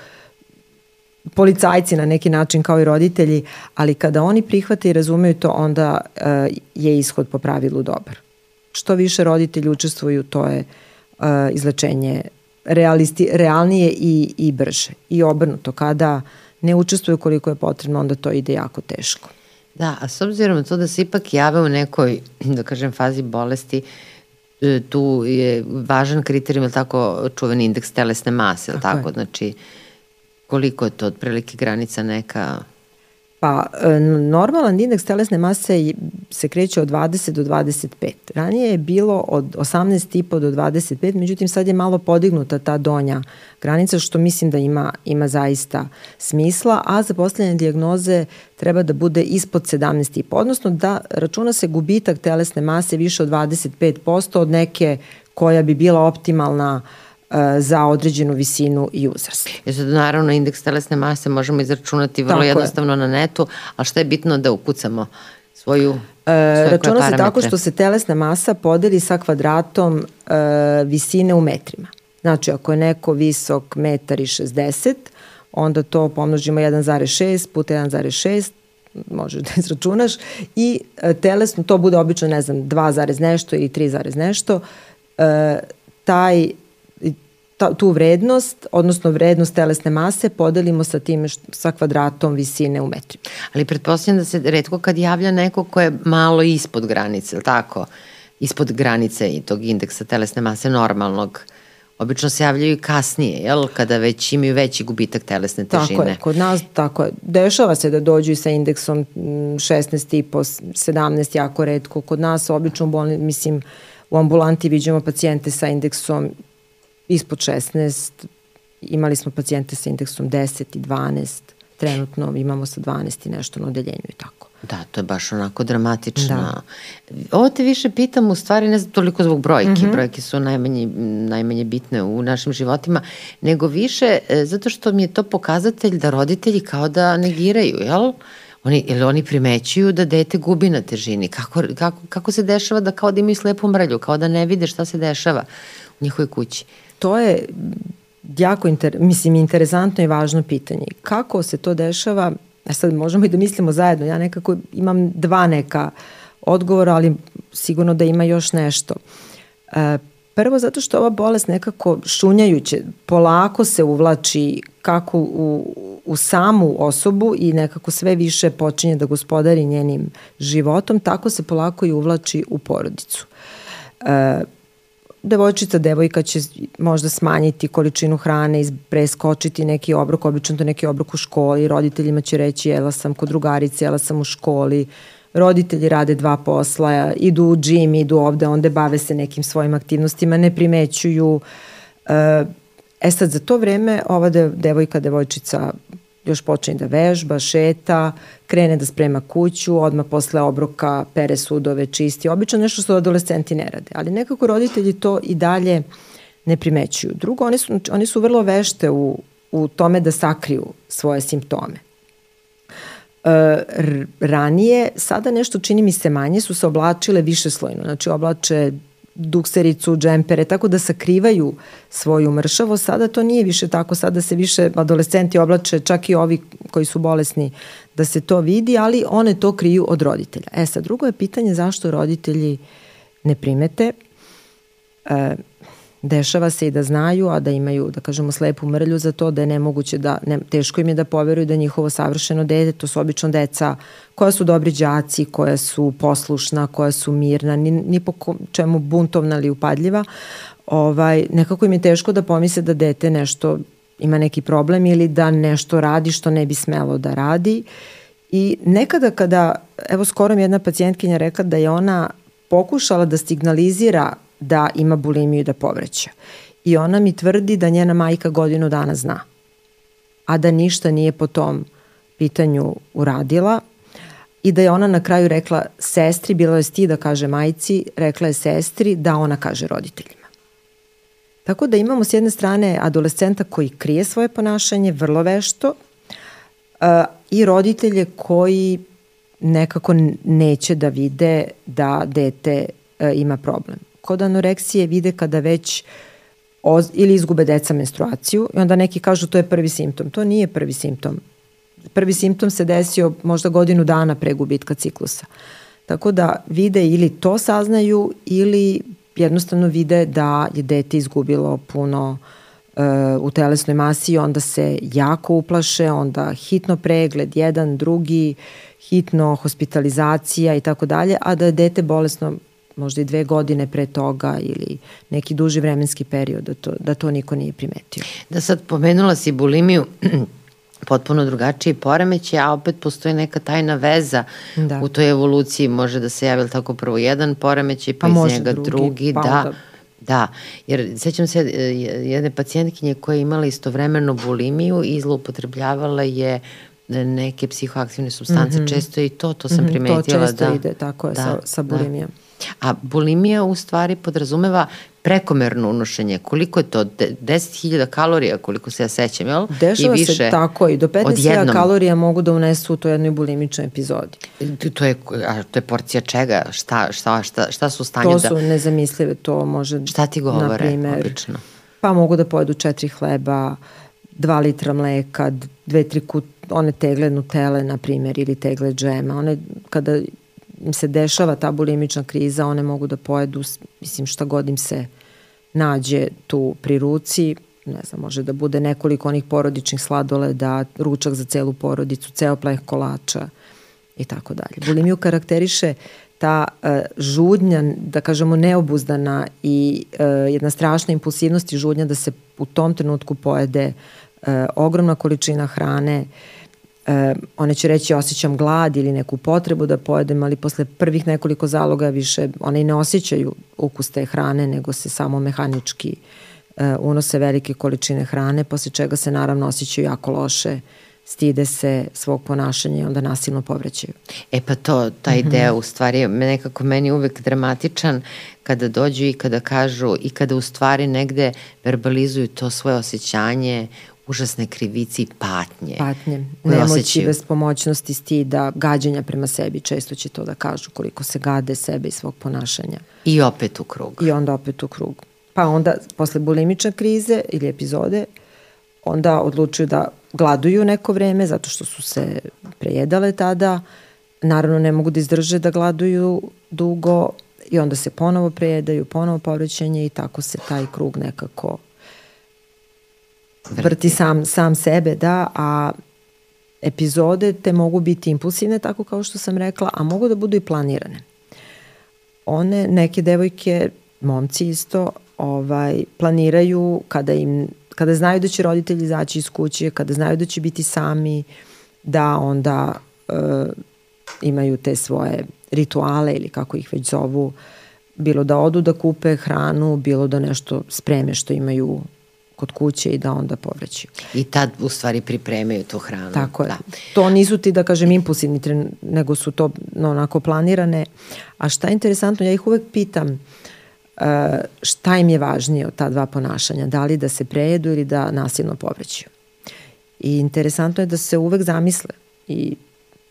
policajci na neki način kao i roditelji, ali kada oni prihvate i razumeju to, onda uh, je ishod po pravilu dobar. Što više roditelji učestvuju, to je uh, izlečenje realisti, realnije i, i brže. I obrnuto, kada ne učestvuju koliko je potrebno, onda to ide jako teško. Da, a s obzirom na to da se ipak jave u nekoj, da kažem, fazi bolesti, e, tu je važan kriterijum, ili tako, čuveni indeks telesne mase, ili tako, tako? znači koliko je to otprilike granica neka Pa, e, normalan indeks telesne mase se kreće od 20 do 25. Ranije je bilo od 18,5 do 25, međutim sad je malo podignuta ta donja granica, što mislim da ima, ima zaista smisla, a za postavljanje diagnoze treba da bude ispod 17,5, odnosno da računa se gubitak telesne mase više od 25% od neke koja bi bila optimalna uh, za određenu visinu i uzrast. Jer sad naravno indeks telesne mase možemo izračunati vrlo Tako jednostavno je. na netu, a šta je bitno da ukucamo svoju E, računa se tako što se telesna masa podeli sa kvadratom e, visine u metrima. Znači, ako je neko visok metar i 60, onda to pomnožimo 1,6 puta 1,6, možeš da izračunaš, i e, telesno, to bude obično, ne znam, 2, nešto ili 3, nešto, e, taj ta, tu vrednost, odnosno vrednost telesne mase podelimo sa tim sa kvadratom visine u metrima. Ali pretpostavljam da se redko kad javlja neko ko je malo ispod granice, tako? Ispod granice i tog indeksa telesne mase normalnog. Obično se javljaju kasnije, jel? Kada već imaju veći gubitak telesne težine. Tako je, kod nas tako je. Dešava se da dođu i sa indeksom 16,5, 17 jako redko. Kod nas obično bolni, mislim, u ambulanti viđamo pacijente sa indeksom ispod 16, imali smo pacijente sa indeksom 10 i 12, trenutno imamo sa 12 i nešto na odeljenju i tako. Da, to je baš onako dramatično. Da. Ovo te više pitam u stvari ne znam toliko zbog brojke, mm -hmm. brojke su najmanje, najmanje bitne u našim životima, nego više e, zato što mi je to pokazatelj da roditelji kao da negiraju, jel? Oni, ili oni primećuju da dete gubi na težini? Kako, kako, kako se dešava da kao da imaju slepu mrlju, kao da ne vide šta se dešava u njihovoj kući? to je jako inter, mislim, interesantno i važno pitanje. Kako se to dešava, a sad možemo i da mislimo zajedno, ja nekako imam dva neka odgovora, ali sigurno da ima još nešto. E, prvo zato što ova bolest nekako šunjajuće, polako se uvlači kako u, u samu osobu i nekako sve više počinje da gospodari njenim životom, tako se polako i uvlači u porodicu. E, devojčica, devojka će možda smanjiti količinu hrane preskočiti neki obrok, obično to neki obrok u školi, roditeljima će reći jela sam kod drugarice, jela sam u školi, roditelji rade dva posla, idu u džim, idu ovde, onda bave se nekim svojim aktivnostima, ne primećuju. E sad, za to vreme ova devojka, devojčica još počne da vežba, šeta, krene da sprema kuću, odmah posle obroka pere sudove, čisti. Obično nešto što adolescenti ne rade, ali nekako roditelji to i dalje ne primećuju. Drugo, oni su, oni su vrlo vešte u, u tome da sakriju svoje simptome. E, ranije, sada nešto čini mi se manje, su se oblačile više slojno. Znači oblače duksericu, džempere, tako da sakrivaju svoju mršavo. Sada to nije više tako, sada se više adolescenti oblače, čak i ovi koji su bolesni, da se to vidi, ali one to kriju od roditelja. E sad, drugo je pitanje zašto roditelji ne primete. E, dešava se i da znaju, a da imaju, da kažemo, slepu mrlju za to, da je nemoguće da, ne, teško im je da poveruju da njihovo savršeno dete, to su obično deca koja su dobri đaci, koja su poslušna, koja su mirna, ni, ni po čemu buntovna ili upadljiva, ovaj, nekako im je teško da pomisle da dete nešto ima neki problem ili da nešto radi što ne bi smelo da radi. I nekada kada, evo skoro mi jedna pacijentkinja rekla da je ona pokušala da signalizira da ima bulimiju i da povreća. I ona mi tvrdi da njena majka godinu dana zna, a da ništa nije po tom pitanju uradila i da je ona na kraju rekla sestri, bilo je sti da kaže majci, rekla je sestri da ona kaže roditeljima. Tako da imamo s jedne strane adolescenta koji krije svoje ponašanje vrlo vešto uh, i roditelje koji nekako neće da vide da dete uh, ima problem. Kod anoreksije vide kada već oz, ili izgube deca menstruaciju i onda neki kažu to je prvi simptom. To nije prvi simptom prvi simptom se desio možda godinu dana pre gubitka ciklusa. Tako da vide ili to saznaju ili jednostavno vide da je dete izgubilo puno uh, u telesnoj masi i onda se jako uplaše, onda hitno pregled, jedan, drugi, hitno hospitalizacija i tako dalje, a da je dete bolesno možda i dve godine pre toga ili neki duži vremenski period da to, da to niko nije primetio. Da sad pomenula si bulimiju, potpuno drugačiji poremeće, a opet postoji neka tajna veza da. u toj evoluciji. Može da se javi tako prvo jedan poremeće, pa, pa iz njega drugi. drugi pa da. Onda... Da, jer sećam se e, jedne pacijentkinje koja je imala istovremeno bulimiju i zloupotrebljavala je neke psihoaktivne substance, mm -hmm. često i to, to sam mm -hmm, primetila. To često da, ide, tako je, da, sa, sa da. bulimijom. Da. A bulimija u stvari podrazumeva prekomerno unošenje. Koliko je to? 10.000 kalorija, koliko se ja sećam, jel? Dešava I više se tako i do 15.000 kalorija mogu da unesu u toj jednoj bulimičnoj epizodi. To je, a to je porcija čega? Šta, šta, šta, šta su stanje da... To su nezamislive, to može... Šta ti govore, primer, obično? Pa mogu da pojedu četiri hleba, dva litra mleka, dve, tri kut, one tegle nutele, na primjer, ili tegle džema. One, kada im se dešava ta bulimična kriza, one mogu da pojedu, mislim šta god im se nađe tu pri ruci, ne znam, može da bude nekoliko onih porodičnih sladoleda, ručak za celu porodicu, ceo pleh kolača i tako dalje. Bulimiju karakteriše ta uh, žudnja, da kažemo neobuzdana i uh, jedna strašna impulsivnost i žudnja da se u tom trenutku pojede uh, ogromna količina hrane, uh, e, one će reći osjećam glad ili neku potrebu da pojedem, ali posle prvih nekoliko zaloga više one i ne osjećaju ukus te hrane, nego se samo mehanički e, unose velike količine hrane, posle čega se naravno osjećaju jako loše, stide se svog ponašanja i onda nasilno povrećaju. E pa to, taj mm -hmm. deo u stvari je nekako meni uvek dramatičan kada dođu i kada kažu i kada u stvari negde verbalizuju to svoje osjećanje užasne krivici i patnje. Patnje, nemoći, bespomoćnosti, stida, gađanja prema sebi, često će to da kažu koliko se gade sebe i svog ponašanja. I opet u krug. I onda opet u krug. Pa onda, posle bulimične krize ili epizode, onda odlučuju da gladuju neko vreme zato što su se prejedale tada, naravno ne mogu da izdrže da gladuju dugo i onda se ponovo prejedaju, ponovo povrećenje i tako se taj krug nekako vrti sam, sam sebe, da, a epizode te mogu biti impulsivne, tako kao što sam rekla, a mogu da budu i planirane. One, neke devojke, momci isto, ovaj, planiraju kada im kada znaju da će roditelji izaći iz kuće, kada znaju da će biti sami, da onda e, imaju te svoje rituale ili kako ih već zovu, bilo da odu da kupe hranu, bilo da nešto spreme što imaju kod kuće i da onda povrećaju. I tad u stvari pripremaju tu hranu. Tako je. Da. To nisu ti da kažem impulsivni tren, nego su to no, onako planirane. A šta je interesantno, ja ih uvek pitam uh, šta im je važnije od ta dva ponašanja, da li da se prejedu ili da nasilno povrećaju. I interesantno je da se uvek zamisle i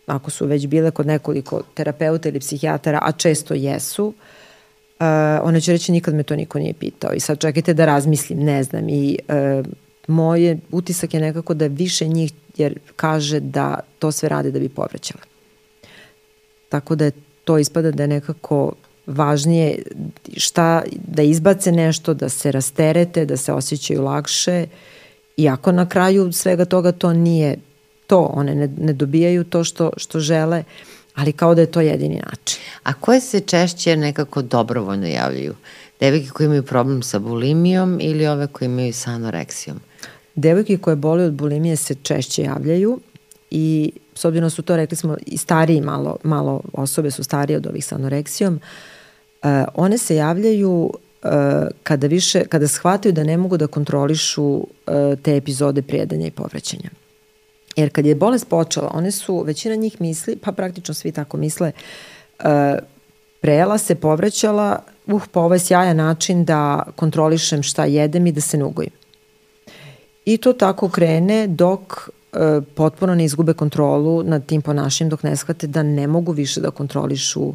ako su već bile kod nekoliko terapeuta ili psihijatara, a često jesu, uh, ona će reći nikad me to niko nije pitao. I sad čekajte da razmislim, ne znam. I uh, moje utisak je nekako da više njih jer kaže da to sve rade da bi povraćala. Tako da je to ispada da je nekako važnije šta, da izbace nešto, da se rasterete, da se osjećaju lakše, iako na kraju svega toga to nije to, one ne, ne dobijaju to što, što žele, uh, ali kao da je to jedini način. A koje se češće nekako dobrovoljno javljaju? Devojke koje imaju problem sa bulimijom ili ove koje imaju sa anoreksijom? Devojke koje boli od bulimije se češće javljaju i s obzirom da su to, rekli smo, i stariji malo, malo osobe su starije od ovih sa anoreksijom, uh, one se javljaju kada više, kada shvataju da ne mogu da kontrolišu uh, te epizode prijedanja i povraćanja. Jer kad je bolest počela, one su, većina njih misli, pa praktično svi tako misle, uh, prejela se, povraćala, uh, pa ovo je sjajan način da kontrolišem šta jedem i da se nugojim. I to tako krene dok e, potpuno ne izgube kontrolu nad tim ponašanjem, dok ne shvate da ne mogu više da kontrolišu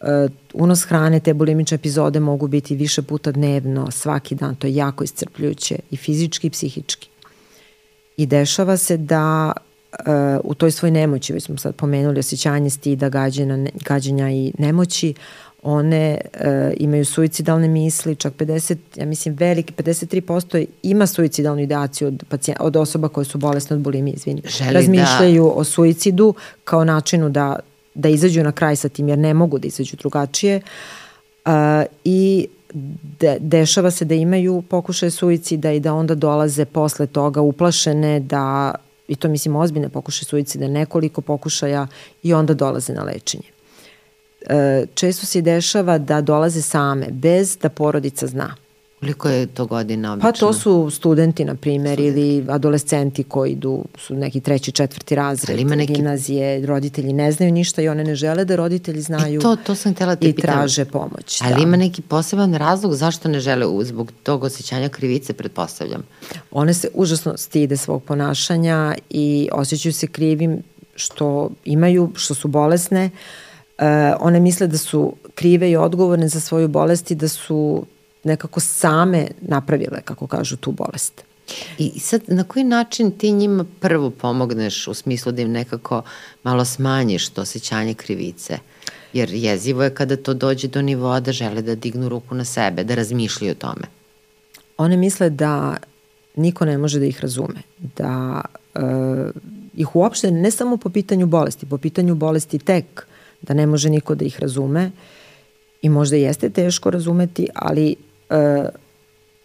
e, unos hrane, te bulimične epizode mogu biti više puta dnevno, svaki dan, to je jako iscrpljujuće i fizički i psihički. I dešava se da uh, u toj svoj nemoći, već smo sad pomenuli osjećanje stida, gađenja, gađenja i nemoći, one e, imaju suicidalne misli, čak 50, ja mislim veliki, 53% ima suicidalnu ideaciju od, pacijenta, od osoba koje su bolesne od bulimije, izvini. Želi da- Razmišljaju da... o suicidu kao načinu da, da izađu na kraj sa tim, jer ne mogu da izađu drugačije. E, I de, dešava se da imaju pokušaje suicida i da onda dolaze posle toga uplašene da, i to mislim ozbiljne pokušaje suicida, nekoliko pokušaja i onda dolaze na lečenje. E, često se dešava da dolaze same, bez da porodica zna. Koliko je to godina obično? Pa to su studenti, na primjer, ili adolescenti koji idu, su neki treći, četvrti razred, ima neki... gimnazije, roditelji ne znaju ništa i one ne žele da roditelji znaju I to, to sam htjela te i pitam. traže pomoć. Ali da. ima neki poseban razlog zašto ne žele zbog tog osjećanja krivice, pretpostavljam. One se užasno stide svog ponašanja i osjećaju se krivim što imaju, što su bolesne, Uh, one misle da su krive i odgovorne za svoju bolest i da su nekako same napravile, kako kažu, tu bolest. I sad, na koji način ti njima prvo pomogneš u smislu da im nekako malo smanjiš to osjećanje krivice? Jer jezivo je kada to dođe do nivoa da žele da dignu ruku na sebe, da razmišljaju o tome. One misle da niko ne može da ih razume, da uh, ih uopšte ne samo po pitanju bolesti, po pitanju bolesti tek da ne može niko da ih razume i možda jeste teško razumeti, ali e,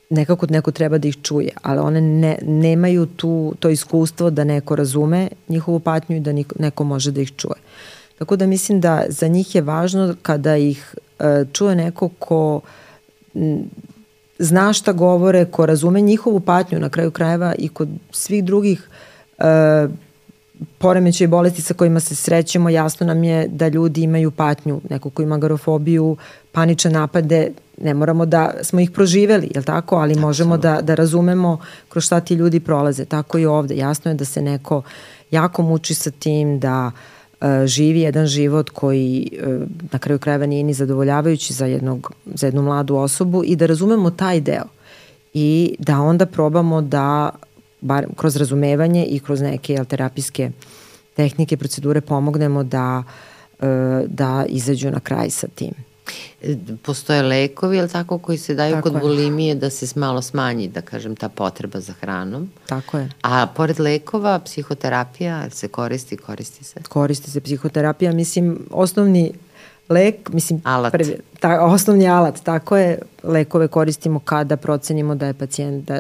nekako neko treba da ih čuje, ali one ne, nemaju tu, to iskustvo da neko razume njihovu patnju i da niko, neko može da ih čuje. Tako da mislim da za njih je važno kada ih e, čuje neko ko m, zna šta govore, ko razume njihovu patnju na kraju krajeva i kod svih drugih e, poremećaj bolesti sa kojima se srećemo, jasno nam je da ljudi imaju patnju, neko ko ima garofobiju, panične napade, ne moramo da smo ih proživeli, jel tako, ali možemo da, da razumemo kroz šta ti ljudi prolaze. Tako i ovde. Jasno je da se neko jako muči sa tim da uh, živi jedan život koji uh, na kraju krajeva nije ni zadovoljavajući za, jednog, za jednu mladu osobu i da razumemo taj deo i da onda probamo da bar kroz razumevanje i kroz neke jel, terapijske tehnike, procedure pomognemo da, e, da izađu na kraj sa tim. Postoje lekovi, ili tako, koji se daju tako kod je. bulimije da se malo smanji, da kažem, ta potreba za hranom. Tako je. A pored lekova, psihoterapija se koristi, koristi se? Koristi se psihoterapija, mislim, osnovni lek, mislim, alat. Prvi, ta, osnovni alat, tako je, lekove koristimo kada procenimo da je pacijent da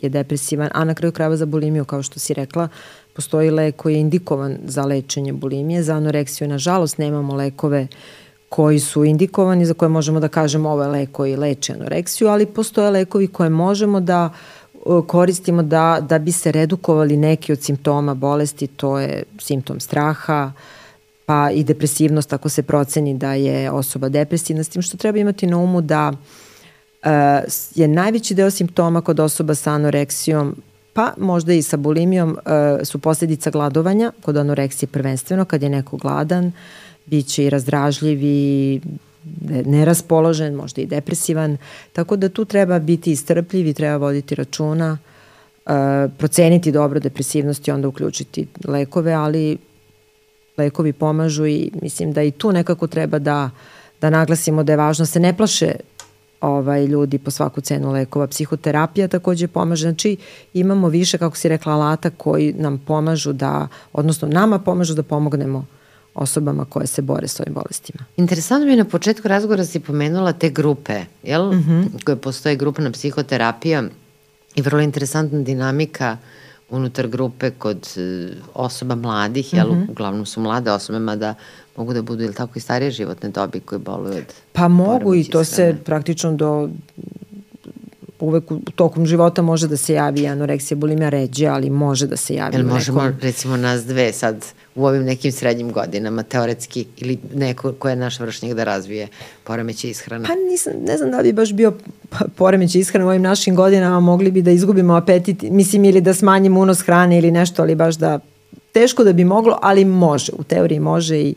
je depresivan, a na kraju krajeva za bulimiju, kao što si rekla, postoji lek koji je indikovan za lečenje bulimije, za anoreksiju, nažalost, nemamo lekove koji su indikovani, za koje možemo da kažemo ovo je lek koji leči anoreksiju, ali postoje lekovi koje možemo da koristimo da, da bi se redukovali neki od simptoma bolesti, to je simptom straha, uh, pa i depresivnost ako se proceni da je osoba depresivna, s tim što treba imati na umu da uh, je najveći deo simptoma kod osoba sa anoreksijom pa možda i sa bulimijom uh, su posljedica gladovanja, kod anoreksije prvenstveno, kad je neko gladan, bit će i razdražljiv i neraspoložen, možda i depresivan, tako da tu treba biti istrpljiv i treba voditi računa, uh, proceniti dobro depresivnost i onda uključiti lekove, ali lekovi pomažu i mislim da i tu nekako treba da, da naglasimo da je važno da se ne plaše ovaj, ljudi po svaku cenu lekova. Psihoterapija takođe pomaže. Znači imamo više, kako si rekla, alata koji nam pomažu da, odnosno nama pomažu da pomognemo osobama koje se bore s ovim bolestima. Interesantno mi je na početku razgovora si pomenula te grupe, jel? Mm -hmm. Koje postoje grupna psihoterapija i vrlo interesantna dinamika unutar grupe kod e, osoba mladih, jel, mm -hmm. uglavnom su mlade osobe, mada mogu da budu ili tako i starije životne dobi koje boluju od Pa mogu i to se praktično do uvek u tokom života može da se javi anoreksija, bulimija ređe, ali može da se javi. Jel možemo, nekom... recimo, nas dve sad u ovim nekim srednjim godinama, teoretski, ili neko ko je naš vršnjak da razvije poremeće ishrane? Pa nisam, ne znam da bi baš bio poremeće ishrane u ovim našim godinama, mogli bi da izgubimo apetit, mislim, ili da smanjimo unos hrane ili nešto, ali baš da, teško da bi moglo, ali može, u teoriji može i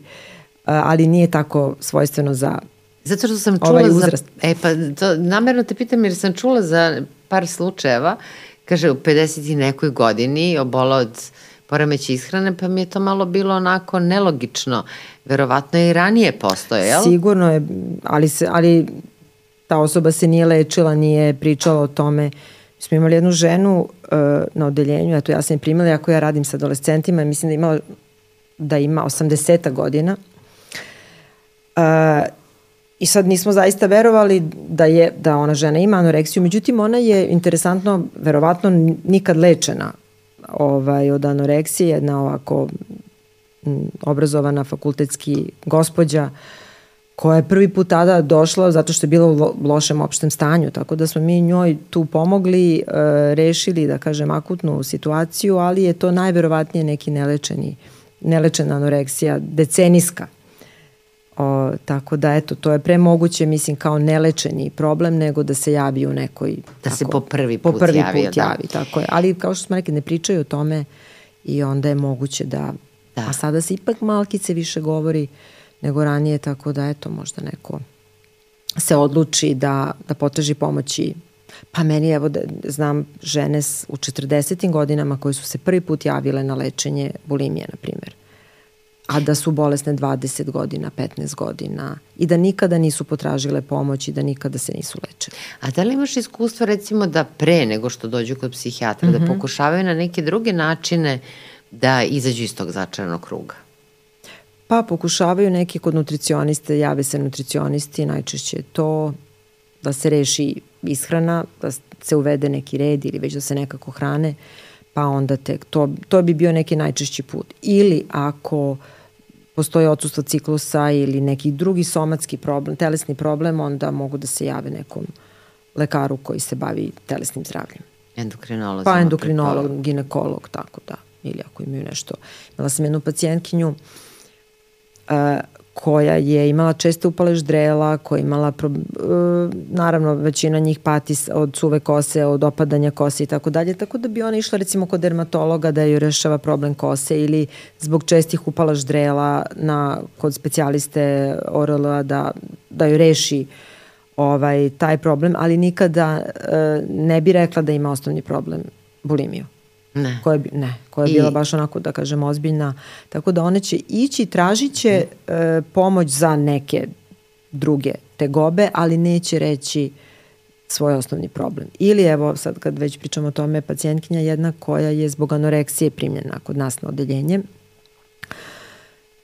ali nije tako svojstveno za Zato što sam čula ovaj uzrast. za... E pa, to, namerno te pitam jer sam čula za par slučajeva, kaže u 50 i nekoj godini obola od poremeća ishrane, pa mi je to malo bilo onako nelogično. Verovatno je i ranije postoje, jel? Sigurno je, ali, se, ali ta osoba se nije lečila, nije pričala o tome. Mi smo imali jednu ženu uh, na odeljenju, eto ja sam je primala, ako ja radim sa adolescentima, mislim da ima, da ima 80 godina. Uh, I sad nismo zaista verovali da je da ona žena ima anoreksiju, međutim ona je interesantno, verovatno nikad lečena ovaj, od anoreksije, jedna ovako obrazovana fakultetski gospođa koja je prvi put tada došla zato što je bila u lošem opštem stanju, tako da smo mi njoj tu pomogli, e, rešili, da kažem, akutnu situaciju, ali je to najverovatnije neki nelečeni, nelečena anoreksija, decenijska O, tako da, eto, to je pre moguće, mislim, kao nelečeni problem, nego da se javi u nekoj... Da tako, se po prvi put, po prvi javi, put da. javi, tako je. Ali, kao što smo rekli, ne pričaju o tome i onda je moguće da... da. A sada se ipak malkice više govori nego ranije, tako da, eto, možda neko se odluči da, da potraži pomoći Pa meni, evo, da, znam žene u 40. godinama koje su se prvi put javile na lečenje bulimije, na primjer a da su bolesne 20 godina, 15 godina i da nikada nisu potražile pomoć i da nikada se nisu lečile. A da li imaš iskustvo recimo da pre nego što dođu kod psihijatra, mm -hmm. da mhm. pokušavaju na neke druge načine da izađu iz tog začaranog kruga? Pa pokušavaju neki kod nutricioniste, jave se nutricionisti, najčešće to da se reši ishrana, da se uvede neki red ili već da se nekako hrane, pa onda tek to, to bi bio neki najčešći put. Ili ako postoji odsustvo ciklusa ili neki drugi somatski problem, telesni problem, onda mogu da se jave nekom lekaru koji se bavi telesnim zdravljem. Endokrinolog. Pa endokrinolog, preko... ginekolog, tako da. Ili ako imaju nešto. Imala sam jednu pacijentkinju uh, koja je imala česte upale ždrela, koja je imala, pro, uh, naravno većina njih pati od suve kose, od opadanja kose i tako dalje, tako da bi ona išla recimo kod dermatologa da joj rešava problem kose ili zbog čestih upala ždrela na, kod specijaliste ORL-a da, da joj reši ovaj, taj problem, ali nikada uh, ne bi rekla da ima osnovni problem bulimiju. Ne. Koja, ne, koja je I... bila baš onako, da kažem, ozbiljna. Tako da one će ići, tražit će e, pomoć za neke druge tegobe, ali neće reći svoj osnovni problem. Ili evo sad kad već pričamo o tome, pacijentkinja jedna koja je zbog anoreksije primljena kod nas na odeljenje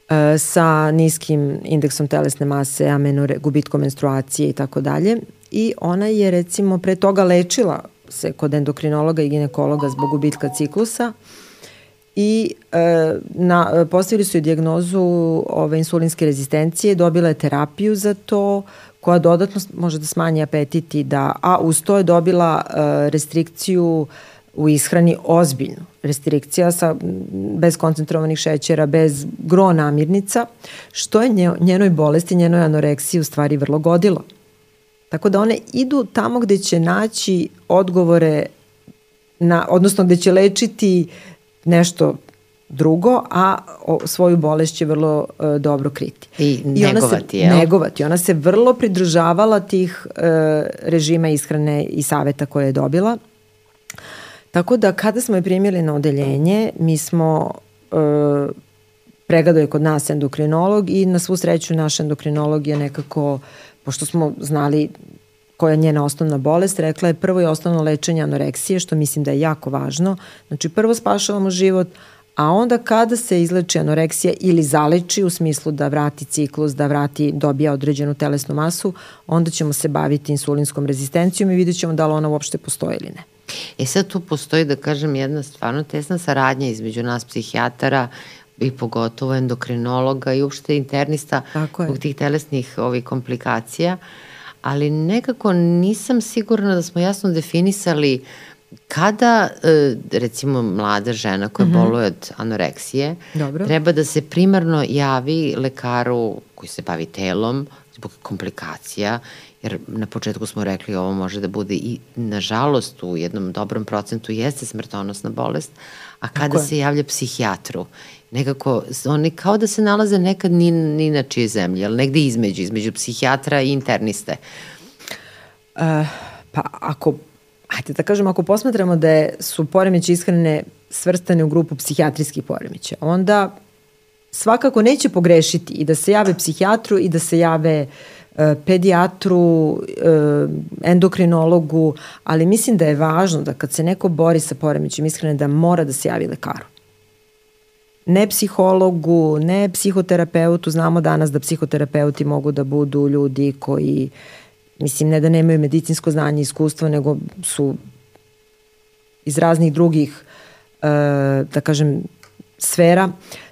e, sa niskim indeksom telesne mase, amenore, gubitkom menstruacije i tako dalje. I ona je recimo pre toga lečila se kod endokrinologa i ginekologa zbog gubitka ciklusa i e, na, postavili su je dijagnozu ove insulinske rezistencije, dobila je terapiju za to, koja dodatno može da smanji apetit i da, a uz to je dobila e, restrikciju u ishrani ozbiljnu. Restrikcija sa, bez koncentrovanih šećera, bez gro namirnica, što je njenoj bolesti, njenoj anoreksiji u stvari vrlo godilo. Tako da one idu tamo gde će naći odgovore, na, odnosno gde će lečiti nešto drugo, a o, svoju bolest će vrlo e, dobro kriti. I, I negovati, jel? Negovati. Ona se vrlo pridržavala tih e, režima ishrane i saveta koje je dobila. Tako da kada smo je primili na odeljenje, mi smo e, pregledao je kod nas endokrinolog i na svu sreću naš endokrinolog je nekako pošto smo znali koja je njena osnovna bolest, rekla je prvo je osnovno lečenje anoreksije, što mislim da je jako važno. Znači prvo spašavamo život, a onda kada se izleči anoreksija ili zaleči u smislu da vrati ciklus, da vrati, dobija određenu telesnu masu, onda ćemo se baviti insulinskom rezistencijom i vidjet ćemo da li ona uopšte postoji ili ne. E sad tu postoji, da kažem, jedna stvarno tesna saradnja između nas psihijatara i pogotovo endokrinologa i uopšte internista zbog tih telesnih ovih komplikacija, ali nekako nisam sigurna da smo jasno definisali kada, e, recimo, mlada žena koja mm -hmm. boluje od anoreksije, Dobro. treba da se primarno javi lekaru koji se bavi telom zbog komplikacija, jer na početku smo rekli ovo može da bude i, nažalost, u jednom dobrom procentu jeste smrtonosna bolest, a kada se javlja psihijatru, nekako, oni kao da se nalaze nekad ni, ni na čije zemlje, ali negde između, između psihijatra i interniste. Uh, pa ako, ajde da kažem, ako posmatramo da su poremeće ishrane svrstane u grupu psihijatrijskih poremeća, onda svakako neće pogrešiti i da se jave psihijatru i da se jave e, pedijatru, e, endokrinologu, ali mislim da je važno da kad se neko bori sa poremećem ishrane da mora da se javi lekaru. Ne psihologu, ne psihoterapeutu, znamo danas da psihoterapeuti mogu da budu ljudi koji, mislim, ne da nemaju medicinsko znanje i iskustvo, nego su iz raznih drugih, e, da kažem, sfera.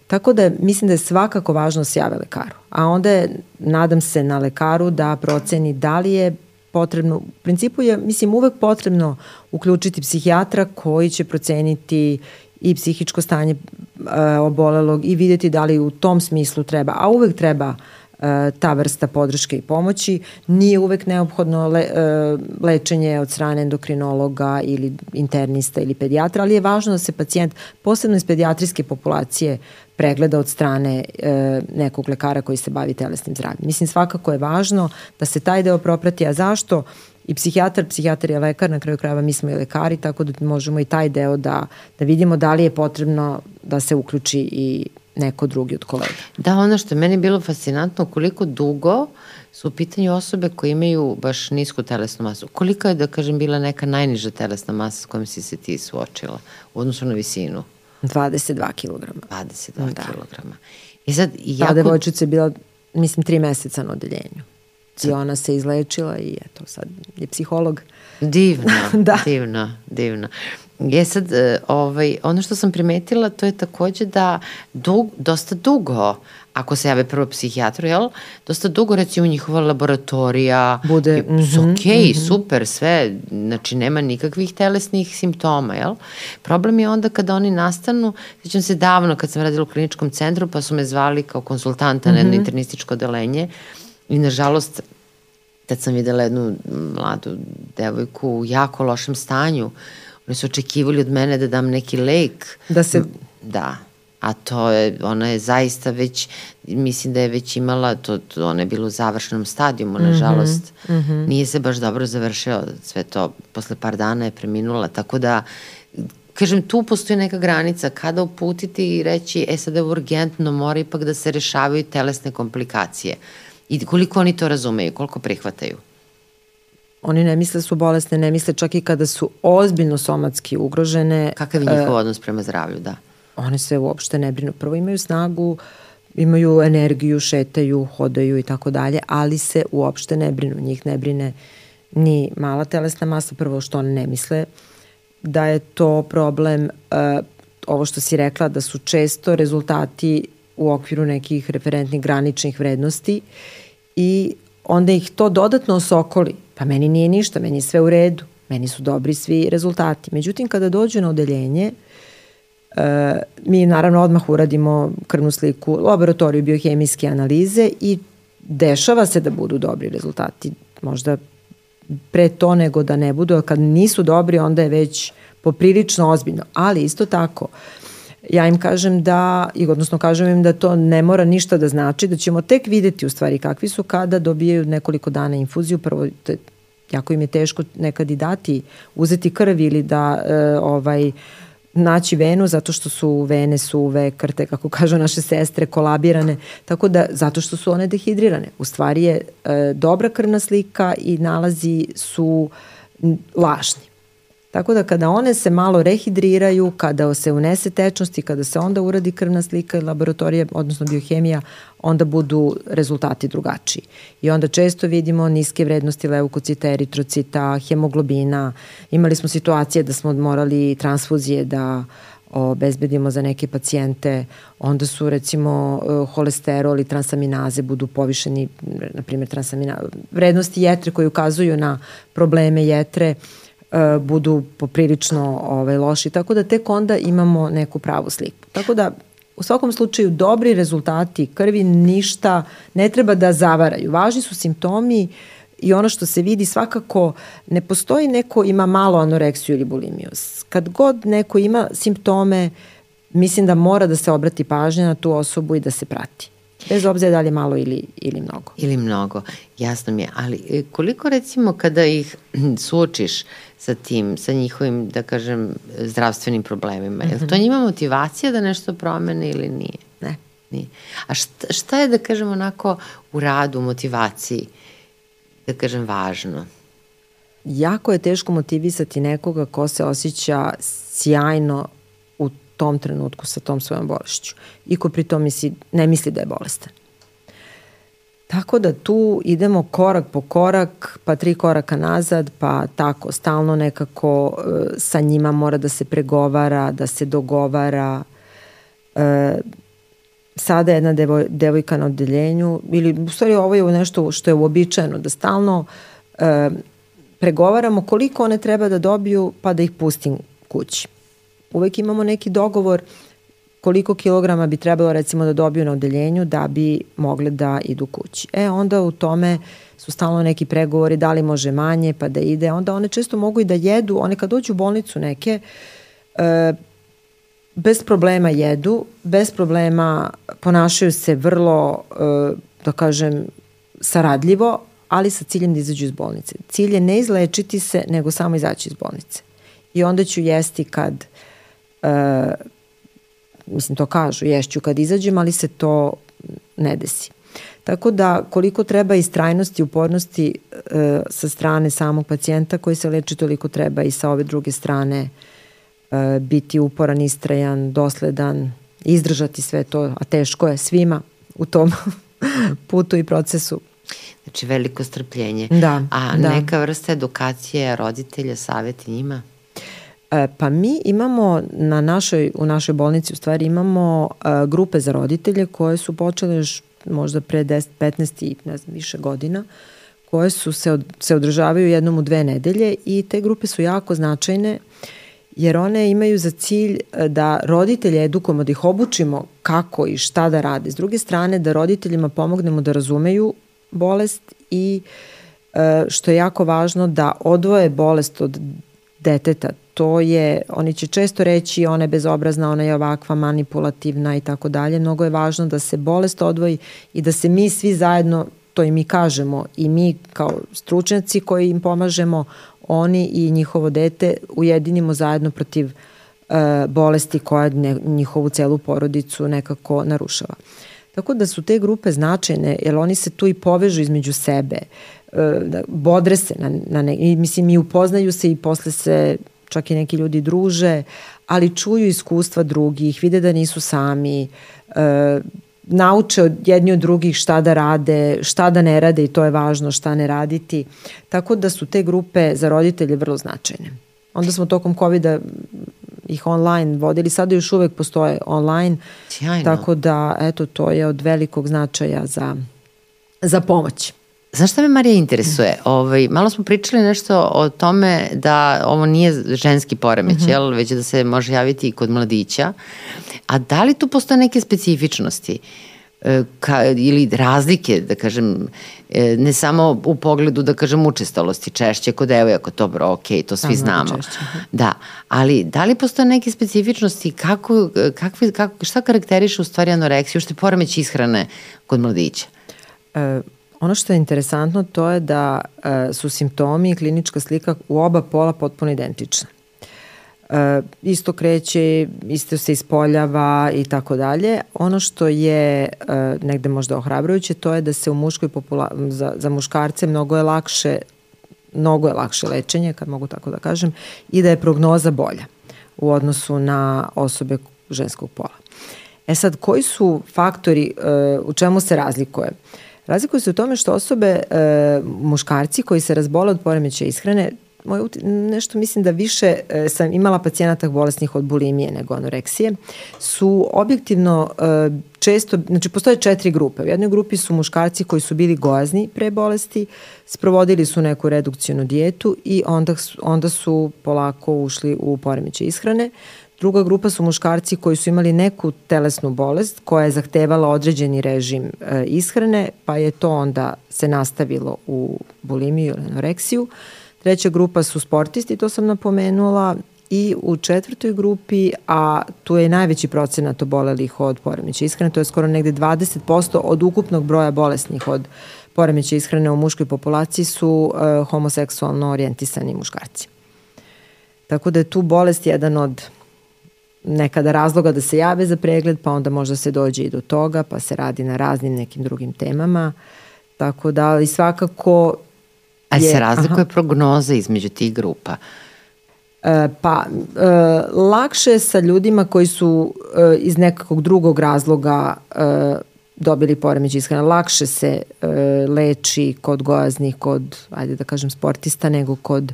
Tako da mislim da je svakako važno da se jave lekaru. A onda je, nadam se, na lekaru da proceni da li je potrebno, u principu je, mislim, uvek potrebno uključiti psihijatra koji će proceniti i psihičko stanje e, obolelog i videti da li u tom smislu treba, a uvek treba e, ta vrsta podrške i pomoći. Nije uvek neophodno le, e, lečenje od strane endokrinologa ili internista ili pedijatra, ali je važno da se pacijent, posebno iz pedijatrijske populacije, pregleda od strane e, nekog lekara koji se bavi telesnim zdravljem. Mislim, svakako je važno da se taj deo proprati, a zašto? I psihijatar, psihijatar je lekar, na kraju krajeva mi smo i lekari, tako da možemo i taj deo da, da vidimo da li je potrebno da se uključi i neko drugi od kolega. Da, ono što je meni bilo fascinantno, koliko dugo su u pitanju osobe koje imaju baš nisku telesnu masu. Koliko je, da kažem, bila neka najniža telesna masa s kojom si se ti suočila u odnosu na visinu? 22 kg. 22 da. kg. I sad, jako... Ta devojčica je bila, mislim, tri meseca na odeljenju. I ona se izlečila i eto, sad je psiholog. Divno, da. divno, divno. Je sad, e, ovaj, ono što sam primetila, to je takođe da dug, dosta dugo ako se jave prvo psihijatru, jel? Dosta dugo recimo njihova laboratorija bude mm -hmm, ok, mm -hmm. super, sve, znači nema nikakvih telesnih simptoma, jel? Problem je onda kada oni nastanu, sećam se davno kad sam radila u kliničkom centru, pa su me zvali kao konsultanta mm -hmm. na jedno mhm. internističko odelenje i nažalost tad sam videla jednu mladu devojku u jako lošem stanju, oni su očekivali od mene da dam neki lek. Da se... Da, a to je, ona je zaista već, mislim da je već imala, to, to ona je bila u završenom stadijumu, mhm, nažalost, mm -hmm. nije se baš dobro završio sve to, posle par dana je preminula, tako da, kažem, tu postoji neka granica, kada uputiti i reći, e sad je urgentno, mora ipak da se rešavaju telesne komplikacije. I koliko oni to razumeju, koliko prihvataju? Oni ne misle da su bolesne, ne misle čak i kada su ozbiljno somatski ugrožene. Kakav je njihov uh, odnos prema zdravlju, da? one se uopšte ne brinu. Prvo imaju snagu, imaju energiju, šetaju, hodaju i tako dalje, ali se uopšte ne brinu. Njih ne brine ni mala telesna masa, prvo što one ne misle da je to problem, uh, ovo što si rekla, da su često rezultati u okviru nekih referentnih graničnih vrednosti i onda ih to dodatno osokoli. Pa meni nije ništa, meni je sve u redu, meni su dobri svi rezultati. Međutim, kada dođu na odeljenje, uh, E, mi naravno odmah uradimo krvnu sliku, laboratoriju biohemijske analize i dešava se da budu dobri rezultati. Možda pre to nego da ne budu, a kad nisu dobri onda je već poprilično ozbiljno. Ali isto tako, ja im kažem da, i odnosno kažem im da to ne mora ništa da znači, da ćemo tek videti u stvari kakvi su kada dobijaju nekoliko dana infuziju, prvo jako im je teško nekad i dati, uzeti krv ili da e, ovaj, naći venu zato što su vene suve, krte, kako kažu naše sestre, kolabirane, tako da zato što su one dehidrirane. U stvari je e, dobra krvna slika i nalazi su lažni. Tako da kada one se malo rehidriraju, kada se unese tečnost i kada se onda uradi krvna slika i laboratorija, odnosno biohemija, onda budu rezultati drugačiji. I onda često vidimo niske vrednosti leukocita, eritrocita, hemoglobina. Imali smo situacije da smo morali transfuzije da obezbedimo za neke pacijente, onda su recimo holesterol i transaminaze budu povišeni, na primjer transamina, vrednosti jetre koje ukazuju na probleme jetre budu poprilično ovaj, loši, tako da tek onda imamo neku pravu sliku. Tako da u svakom slučaju dobri rezultati krvi ništa ne treba da zavaraju. Važni su simptomi i ono što se vidi svakako ne postoji neko ima malo anoreksiju ili bulimiju. Kad god neko ima simptome, mislim da mora da se obrati pažnja na tu osobu i da se prati. Bez obzira da li je malo ili, ili mnogo. Ili mnogo, jasno mi je. Ali e, koliko recimo kada ih suočiš sa tim, sa njihovim, da kažem, zdravstvenim problemima, je li to mhm. njima motivacija da nešto promene ili nije? Ne. Nije. A šta, šta je, da kažem, onako u radu, motivaciji, da kažem, važno? Jako je teško motivisati nekoga ko se osjeća sjajno tom trenutku sa tom svojom bolešću i ko pritom misli, ne misli da je bolestan. Tako da tu idemo korak po korak, pa tri koraka nazad, pa tako, stalno nekako e, sa njima mora da se pregovara, da se dogovara. E, sada jedna devoj, devojka na odeljenju, ili u stvari ovo je nešto što je uobičajeno, da stalno e, pregovaramo koliko one treba da dobiju, pa da ih pustim kući uvek imamo neki dogovor koliko kilograma bi trebalo recimo da dobiju na odeljenju da bi mogle da idu kući. E onda u tome su stalno neki pregovori da li može manje pa da ide. Onda one često mogu i da jedu, one kad dođu u bolnicu neke e, bez problema jedu, bez problema ponašaju se vrlo, e, da kažem, saradljivo, ali sa ciljem da izađu iz bolnice. Cilj je ne izlečiti se, nego samo izaći iz bolnice. I onda ću jesti kad e, mislim to kažu, ješću kad izađem, ali se to ne desi. Tako da koliko treba istrajnosti, upornosti e, sa strane samog pacijenta koji se leči, toliko treba i sa ove druge strane e, biti uporan, istrajan, dosledan, izdržati sve to, a teško je svima u tom putu i procesu. Znači veliko strpljenje. Da, a da. neka vrsta edukacije roditelja, saveti njima? E, pa mi imamo na našoj, u našoj bolnici u stvari imamo uh, grupe za roditelje koje su počele još možda pre 10, 15 i ne znam više godina koje su se, od, se održavaju jednom u dve nedelje i te grupe su jako značajne jer one imaju za cilj e, da roditelje edukujemo, da ih obučimo kako i šta da rade. S druge strane, da roditeljima pomognemo da razumeju bolest i što je jako važno da odvoje bolest od deteta to je, oni će često reći ona je bezobrazna, ona je ovakva, manipulativna i tako dalje. Mnogo je važno da se bolest odvoji i da se mi svi zajedno, to i mi kažemo, i mi kao stručnjaci koji im pomažemo, oni i njihovo dete ujedinimo zajedno protiv uh, bolesti koja ne, njihovu celu porodicu nekako narušava. Tako da su te grupe značajne, jer oni se tu i povežu između sebe, da bodre se na, na ne, i mislim i upoznaju se i posle se čak i neki ljudi druže, ali čuju iskustva drugih, vide da nisu sami, e, nauče od jedni od drugih šta da rade, šta da ne rade i to je važno, šta ne raditi. Tako da su te grupe za roditelje vrlo značajne. Onda smo tokom COVID-a ih online vodili, sada još uvek postoje online. Sjajno. Tako da, eto, to je od velikog značaja za, za pomoć. Znaš šta me Marija interesuje? Ovaj, malo smo pričali nešto o tome da ovo nije ženski poremeć, mm -hmm. jel? već da se može javiti i kod mladića. A da li tu postoje neke specifičnosti? E, ka, ili razlike, da kažem, e, ne samo u pogledu, da kažem, učestalosti, češće kod devojaka, dobro, ok, to svi Samo znamo. Češće. Da, ali da li postoje neke specifičnosti, kako, kakvi, kako, šta karakteriše u stvari anoreksiju, što je poremeć ishrane kod mladića? E, Ono što je interesantno to je da e, su simptomi i klinička slika u oba pola potpuno identična. E, isto kreće, isto se ispoljava i tako dalje. Ono što je e, negde možda ohrabrujuće to je da se u muškoj popula za, za muškarce mnogo je lakše mnogo je lakše lečenje, kad mogu tako da kažem, i da je prognoza bolja u odnosu na osobe ženskog pola. E sad, koji su faktori, uh, u čemu se razlikuje? Razlikuje se u tome što osobe, uh, muškarci koji se razbole od poremeća ishrane, moj nešto mislim da više e, sam imala pacijenata bolesnih od bulimije nego anoreksije, su objektivno e, često, znači postoje četiri grupe. U jednoj grupi su muškarci koji su bili gojazni pre bolesti, sprovodili su neku redukcijnu dijetu i onda, onda su polako ušli u poremeće ishrane. Druga grupa su muškarci koji su imali neku telesnu bolest koja je zahtevala određeni režim e, ishrane, pa je to onda se nastavilo u bulimiju ili anoreksiju. Treća grupa su sportisti, to sam napomenula, i u četvrtoj grupi, a tu je najveći procenat obolelih od poremeća ishrane, to je skoro negde 20% od ukupnog broja bolesnih od poremeća ishrane u muškoj populaciji su uh, homoseksualno orijentisani muškarci. Tako da je tu bolest jedan od nekada razloga da se jave za pregled, pa onda možda se dođe i do toga, pa se radi na raznim nekim drugim temama. Tako da, ali svakako Ali se razlikuje aha. prognoza između tih grupa. E, pa, e, lakše je sa ljudima koji su e, iz nekakvog drugog razloga e, dobili poremeđaj ishrane. Lakše se e, leči kod gojaznih, kod, ajde da kažem, sportista, nego kod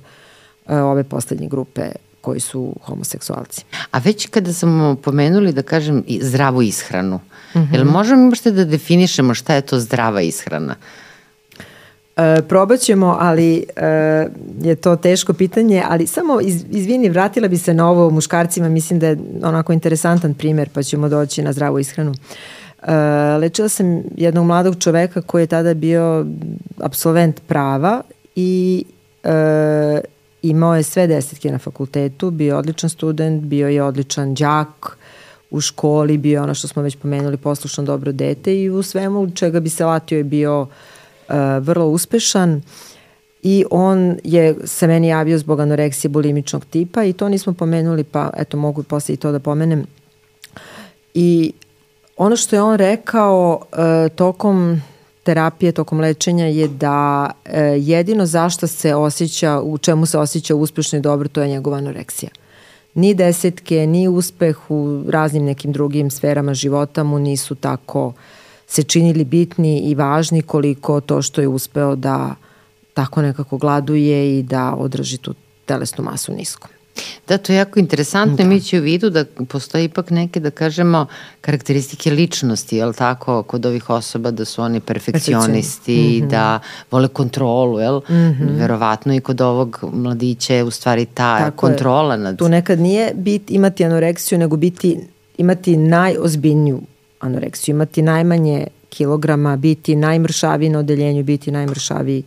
e, ove poslednje grupe koji su homoseksualci. A već kada smo pomenuli, da kažem, zdravu ishranu, mm -hmm. jel možemo možete da definišemo šta je to zdrava ishrana? E, probat ćemo, ali e, je to teško pitanje, ali samo iz, izvini, vratila bi se na ovo muškarcima, mislim da je onako interesantan primer, pa ćemo doći na zdravu ishranu. E, lečila sam jednog mladog čoveka koji je tada bio absolvent prava i e, imao je sve desetke na fakultetu, bio je odličan student, bio je odličan đak, u školi, bio ono što smo već pomenuli, poslušno dobro dete i u svemu čega bi se latio je bio uh, vrlo uspešan i on je se meni javio zbog anoreksije bulimičnog tipa i to nismo pomenuli, pa eto mogu posle i to da pomenem. I ono što je on rekao uh, tokom terapije, tokom lečenja je da uh, jedino zašto se osjeća, u čemu se osjeća uspešno i dobro, to je njegova anoreksija. Ni desetke, ni uspeh u raznim nekim drugim sferama života mu nisu tako se činili bitni i važni koliko to što je uspeo da tako nekako gladuje i da održi tu telesnu masu nisko. Da, to je jako interesantno da. i mi će u vidu da postoje ipak neke, da kažemo, karakteristike ličnosti, jel tako, kod ovih osoba da su oni perfekcionisti, mm -hmm. da vole kontrolu, jel? Mm -hmm. Verovatno i kod ovog mladića je u stvari ta tako kontrola je. nad... Tu nekad nije bit, imati anoreksiju, nego biti, imati najozbiljniju anoreksiju, imati najmanje kilograma, biti najmršaviji na odeljenju, biti najmršaviji.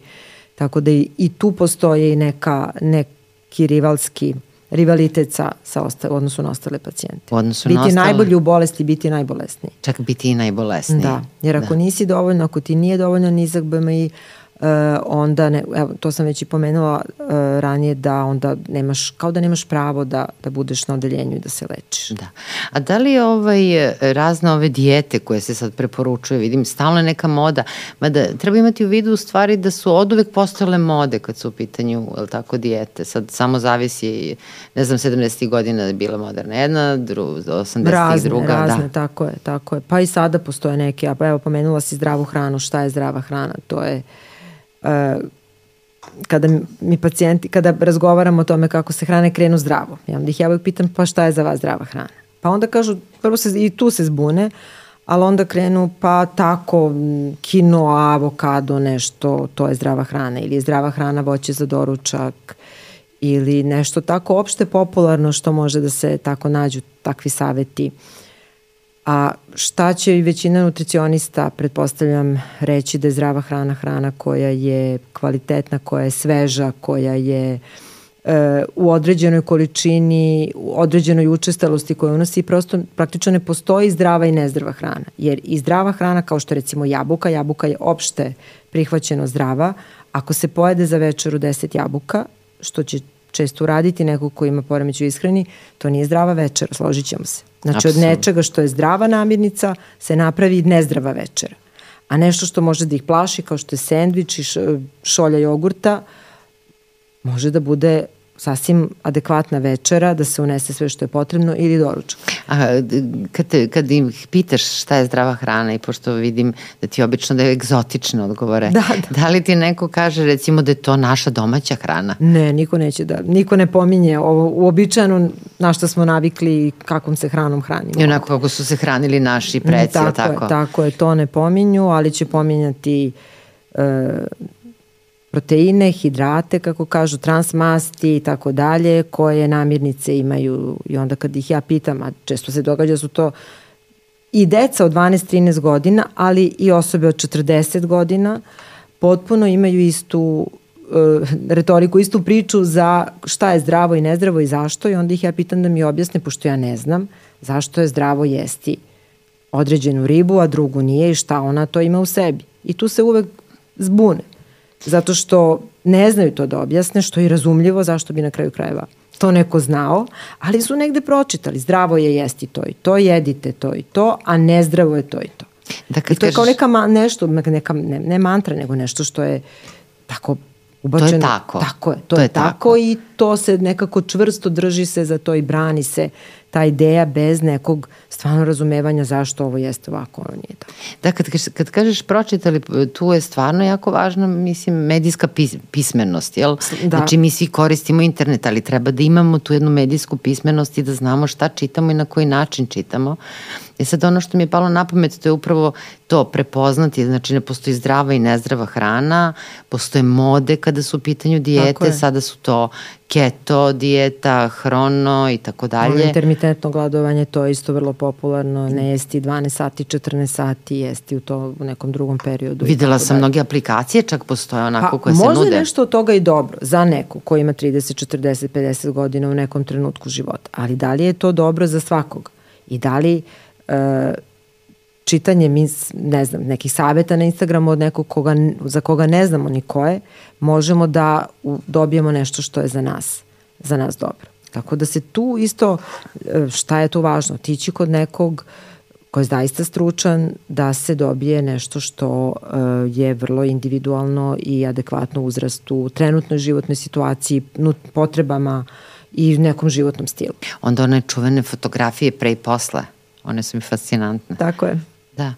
Tako da i, i tu postoje i neka, neki rivalski rivalitet sa, sa osta, odnosu na ostale pacijente. Odnosu biti na ostale... najbolji u bolesti, biti najbolesniji. Čak biti i najbolesniji. Da, jer ako da. nisi dovoljno, ako ti nije dovoljno nizak BMI, Uh, onda, ne, evo, to sam već i pomenula uh, ranije, da onda nemaš, kao da nemaš pravo da, da budeš na odeljenju i da se lečiš. Da. A da li ovaj, razne ove dijete koje se sad preporučuje, vidim, stalno neka moda, mada treba imati u vidu u stvari da su od uvek postojale mode kad su u pitanju, je tako, dijete. Sad samo zavisi, ne znam, 70. godina je bila moderna jedna, dru, 80. razne, druga. Razne, da. tako je, tako je. Pa i sada postoje neke, a evo pomenula si zdravu hranu, šta je zdrava hrana, to je kada mi pacijenti, kada razgovaramo o tome kako se hrane, krenu zdravo. Ja onda ih ja uvijek pitam pa šta je za vas zdrava hrana? Pa onda kažu, prvo se i tu se zbune, ali onda krenu pa tako kino, avokado, nešto, to je zdrava hrana ili je zdrava hrana voće za doručak ili nešto tako opšte popularno što može da se tako nađu takvi saveti. Uh, A šta će i većina nutricionista, pretpostavljam, reći da je zdrava hrana hrana koja je kvalitetna, koja je sveža, koja je e, u određenoj količini, u određenoj učestalosti koju unosi, prosto praktično ne postoji zdrava i nezdrava hrana. Jer i zdrava hrana, kao što recimo jabuka, jabuka je opšte prihvaćeno zdrava, ako se pojede za večeru 10 jabuka, što će često uraditi neko ko ima poremeć u ishrani, to nije zdrava večera, složit ćemo se. Znači Absolut. od nečega što je zdrava namirnica se napravi nezdrava večera. A nešto što može da ih plaši kao što je sendvič i šolja jogurta, može da bude sasvim adekvatna večera, da se unese sve što je potrebno ili doručak. A kad, te, kad im pitaš šta je zdrava hrana i pošto vidim da ti obično da je egzotične odgovore, da, da. da li ti neko kaže recimo da je to naša domaća hrana? Ne, niko neće da, niko ne pominje ovo uobičajeno na što smo navikli i kakvom se hranom hranimo. I onako kako su se hranili naši preci, tako, tako? Je, tako je, to ne pominju, ali će pominjati e, proteine, hidrate, kako kažu, transmasti i tako dalje, koje namirnice imaju. I onda kad ih ja pitam, a često se događa da su to i deca od 12-13 godina, ali i osobe od 40 godina, potpuno imaju istu uh, retoriku, istu priču za šta je zdravo i nezdravo i zašto. I onda ih ja pitam da mi objasne, pošto ja ne znam, zašto je zdravo jesti određenu ribu, a drugu nije i šta ona to ima u sebi. I tu se uvek zbune zato što ne znaju to da objasne, što je razumljivo zašto bi na kraju krajeva to neko znao, ali su negde pročitali, zdravo je jesti to i to, jedite to i to, a nezdravo je to i to. Da, I to je kao neka ma, nešto, neka, ne, ne mantra, nego nešto što je tako ubačeno. To je tako. Tako je, to, to je, je tako. tako i to se nekako čvrsto drži se za to i brani se ta ideja bez nekog stvarno razumevanja zašto ovo jeste ovako, ono nije tako. Da, kad, kad kažeš pročitali, tu je stvarno jako važna, mislim, medijska pis, pismenost, jel? Da. Znači, mi svi koristimo internet, ali treba da imamo tu jednu medijsku pismenost i da znamo šta čitamo i na koji način čitamo. I sad ono što mi je palo na pamet, to je upravo to prepoznati, znači ne postoji zdrava i nezdrava hrana, postoje mode kada su u pitanju dijete, sada su to keto dijeta, hrono i tako dalje. Intermitentno gladovanje, to je isto vrlo popularno, ne jesti 12 sati, 14 sati, jesti u to u nekom drugom periodu. Videla sam dalje. mnoge aplikacije, čak postoje onako pa, koje se nude. Možda nešto od toga i dobro za neko ko ima 30, 40, 50 godina u nekom trenutku života, ali da li je to dobro za svakog? I da li uh, čitanje ne znam, nekih saveta na Instagramu od nekog koga, za koga ne znamo ni ko je, možemo da dobijemo nešto što je za nas, za nas dobro. Tako da se tu isto, e, šta je tu važno, tići kod nekog ko je zaista stručan da se dobije nešto što e, je vrlo individualno i adekvatno uzrastu, trenutnoj životnoj situaciji, potrebama i nekom životnom stilu. Onda one čuvene fotografije pre i posle, one su mi fascinantne. Tako je. Da.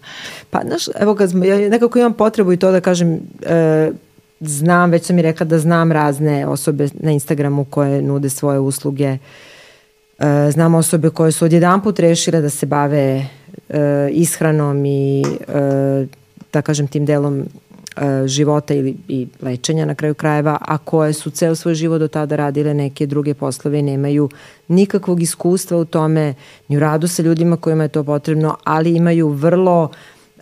Pa, znaš, evo kad ja nekako imam potrebu i to da kažem, e, znam, već sam i rekla da znam razne osobe na Instagramu koje nude svoje usluge. E, znam osobe koje su odjedan put rešile da se bave e, ishranom i e, da kažem tim delom života ili i lečenja na kraju krajeva, a koje su ceo svoj život do tada radile neke druge poslove i nemaju nikakvog iskustva u tome, ni u radu sa ljudima kojima je to potrebno, ali imaju vrlo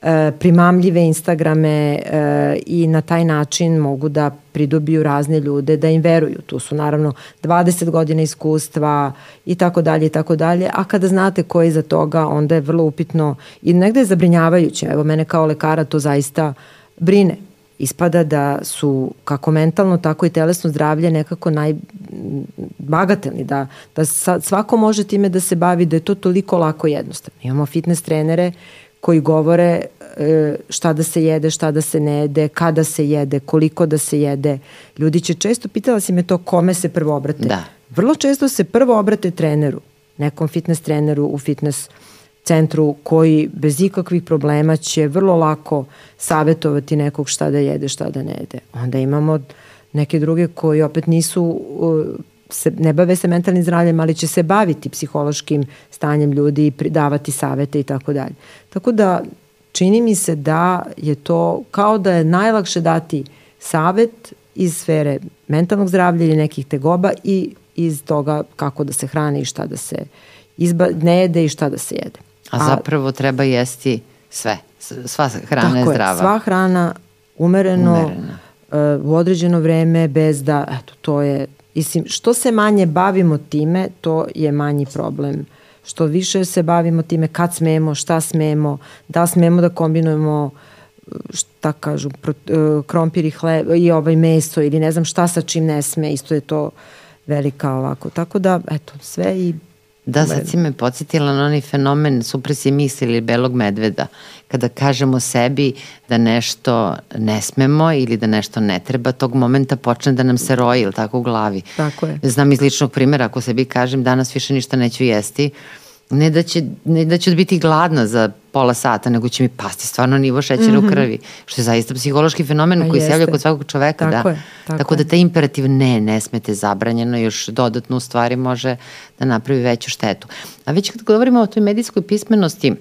e, primamljive Instagrame e, i na taj način mogu da pridobiju razne ljude da im veruju. Tu su naravno 20 godina iskustva i tako dalje i tako dalje, a kada znate ko je iza toga, onda je vrlo upitno i negde je zabrinjavajuće. Evo mene kao lekara to zaista uh, brine. Ispada da su kako mentalno, tako i telesno zdravlje nekako najbagatelni, da, da svako može time da se bavi, da je to toliko lako jednostavno. Imamo fitness trenere koji govore e, šta da se jede, šta da se ne jede, kada se jede, koliko da se jede. Ljudi će često, pitala si me to, kome se prvo obrate. Da. Vrlo često se prvo obrate treneru, nekom fitness treneru u fitness centru koji bez ikakvih problema će vrlo lako savetovati nekog šta da jede, šta da ne jede. Onda imamo neke druge koji opet nisu se, ne bave se mentalnim zdravljem, ali će se baviti psihološkim stanjem ljudi davati savete i tako dalje. Tako da čini mi se da je to kao da je najlakše dati savet iz sfere mentalnog zdravlja ili nekih tegoba i iz toga kako da se hrane i šta da se izba, ne jede i šta da se jede. A zapravo treba jesti sve. Sva hrana je zdrava. Je, sva hrana umereno. Uh, u određeno vreme bez da, eto, to je, mislim, što se manje bavimo time, to je manji problem. Što više se bavimo time kad smemo, šta smemo, da smemo da kombinujemo šta kažu, pro, uh, krompir i hleb i ovaj meso ili ne znam šta sa čim ne sme, isto je to velika ovako. Tako da, eto, sve i Da, sad si me podsjetila na onaj fenomen supresije misli ili belog medveda. Kada kažemo sebi da nešto ne smemo ili da nešto ne treba, tog momenta počne da nam se roji, ili tako u glavi. Tako je. Znam iz ličnog primjera, ako sebi kažem danas više ništa neću jesti, ne da, će, ne da ću biti gladna za pola sata, nego će mi pasti stvarno nivo šećera mm -hmm. u mhm. krvi, što je zaista psihološki fenomen A koji se javlja kod svakog čoveka. Tako da. Je, tako, tako da taj imperativ ne, ne smete zabranjeno, još dodatno u stvari može da napravi veću štetu. A već kad govorimo o toj medijskoj pismenosti,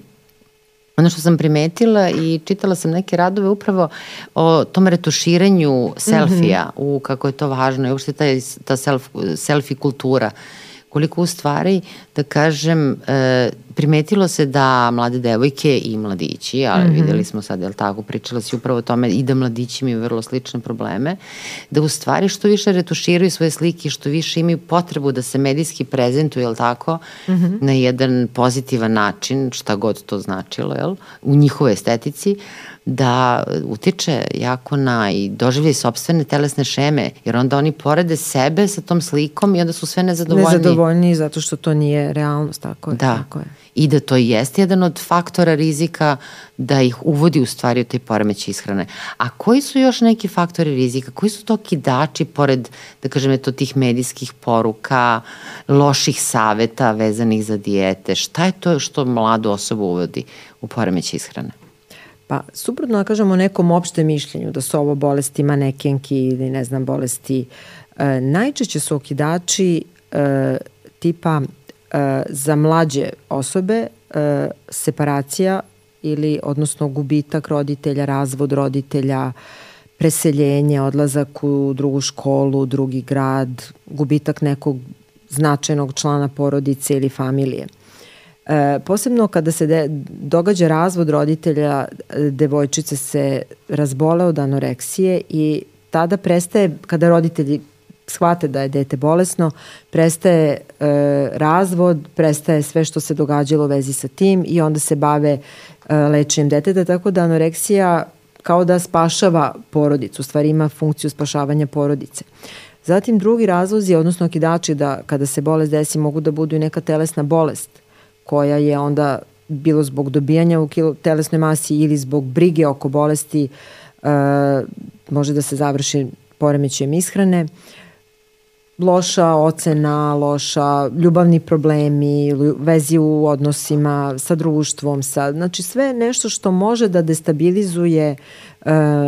Ono što sam primetila i čitala sam neke radove upravo o tom retuširanju selfija, mm -hmm. u kako je to važno i uopšte ta, ta self, selfie kultura. Uh, koliko u stvari, da kažem, e, primetilo se da mlade devojke i mladići, ali mm -hmm. videli smo sad, jel tako, pričala si upravo o tome i da mladići imaju vrlo slične probleme, da u stvari što više retuširaju svoje slike, što više imaju potrebu da se medijski prezentuju, jel tako, mm -hmm. na jedan pozitivan način, šta god to značilo, jel, u njihovoj estetici, da utiče jako na i doživljaj sobstvene telesne šeme, jer onda oni porede sebe sa tom slikom i onda su sve nezadovoljni. Nezadovoljni zato što to nije realnost, tako je. Da. Tako je. I da to jeste jedan od faktora rizika da ih uvodi u stvari u te poremeće ishrane. A koji su još neki faktori rizika? Koji su to kidači pored, da kažem, eto, tih medijskih poruka, loših saveta vezanih za dijete? Šta je to što mladu osobu uvodi u poremeće ishrane? Pa, suprotno da kažemo nekom opštem mišljenju da su ovo bolesti manekenki ili ne znam bolesti, e, najčešće su okidači e, tipa e, za mlađe osobe e, separacija ili odnosno gubitak roditelja, razvod roditelja, preseljenje, odlazak u drugu školu, drugi grad, gubitak nekog značajnog člana porodice ili familije. E, posebno kada se de, događa razvod roditelja, devojčice se razbole od anoreksije i tada prestaje, kada roditelji shvate da je dete bolesno, prestaje e, razvod, prestaje sve što se događalo u vezi sa tim i onda se bave e, lečenjem deteta, tako da anoreksija kao da spašava porodicu, u stvari ima funkciju spašavanja porodice. Zatim drugi razlozi, odnosno okidači da kada se bolest desi mogu da budu i neka telesna bolest, koja je onda bilo zbog dobijanja u kilo, telesnoj masi ili zbog brige oko bolesti e, može da se završi poremećajem ishrane. Loša ocena, loša ljubavni problemi, vezi u odnosima sa društvom, sa, znači sve nešto što može da destabilizuje e,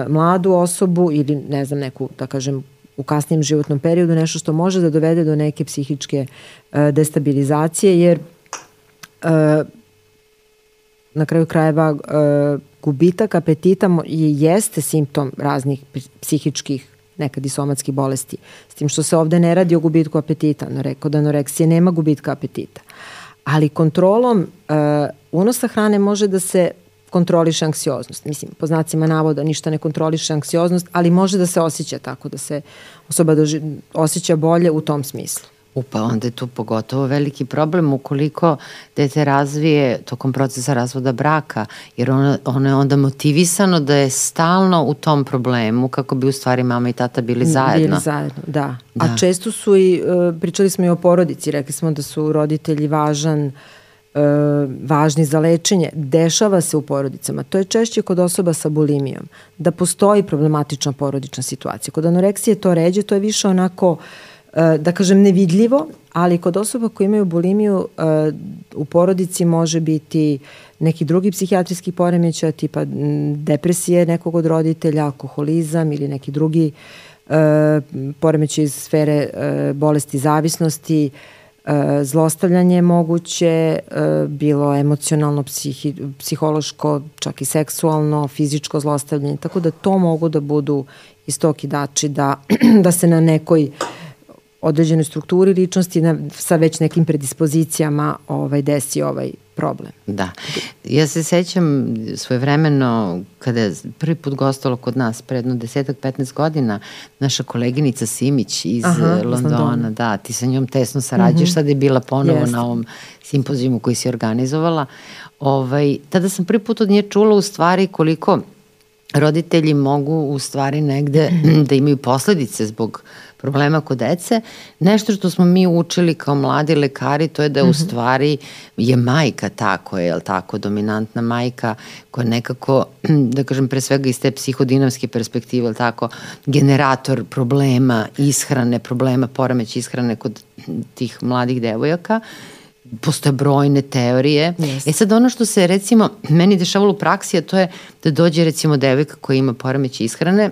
mladu osobu ili ne znam neku, da kažem, u kasnijem životnom periodu, nešto što može da dovede do neke psihičke e, destabilizacije, jer na kraju krajeva e, gubitak apetita jeste simptom raznih psihičkih nekad i somatskih bolesti. S tim što se ovde ne radi o gubitku apetita. Kod anoreksije nema gubitka apetita. Ali kontrolom uh, unosa hrane može da se kontroliše anksioznost. Mislim, po znacima navoda ništa ne kontroliše anksioznost, ali može da se osjeća tako, da se osoba doži, osjeća bolje u tom smislu. Upa, onda je tu pogotovo veliki problem ukoliko dete razvije tokom procesa razvoda braka, jer ono, ono je onda motivisano da je stalno u tom problemu kako bi u stvari mama i tata bili zajedno. Bili zajedno, da. da. A često su i, e, pričali smo i o porodici, rekli smo da su roditelji važan e, važni za lečenje, dešava se u porodicama. To je češće kod osoba sa bulimijom. Da postoji problematična porodična situacija. Kod anoreksije to ređe, to je više onako uh, da kažem nevidljivo, ali kod osoba koji imaju bulimiju e, u porodici može biti neki drugi psihijatrijski poremeća tipa depresije nekog od roditelja, alkoholizam ili neki drugi e, poremeći iz sfere bolesti zavisnosti, zlostavljanje je moguće, bilo emocionalno, psihi, psihološko, čak i seksualno, fizičko zlostavljanje, tako da to mogu da budu istokidači da, da se na nekoj uh, određenoj strukturi ličnosti na, sa već nekim predispozicijama ovaj, desi ovaj problem. Da. Ja se sećam svojevremeno kada je prvi put gostalo kod nas pre jedno desetak, 15 godina naša koleginica Simić iz Aha, Londona, da, ti sa njom tesno sarađuješ, mm -hmm. sad je bila ponovo Jeste. na ovom simpozijumu koji si organizovala. Ovaj, tada sam prvi put od nje čula u stvari koliko roditelji mogu u stvari negde da imaju posledice zbog problema kod dece. Nešto što smo mi učili kao mladi lekari, to je da mm -hmm. u mhm. stvari je majka tako, je li tako, dominantna majka koja nekako, da kažem pre svega iz te psihodinamske perspektive, je tako, generator problema ishrane, problema poremeć ishrane kod tih mladih devojaka postoje brojne teorije. Yes. E sad ono što se recimo meni dešavalo u praksi, a to je da dođe recimo devojka koja ima poremeće ishrane,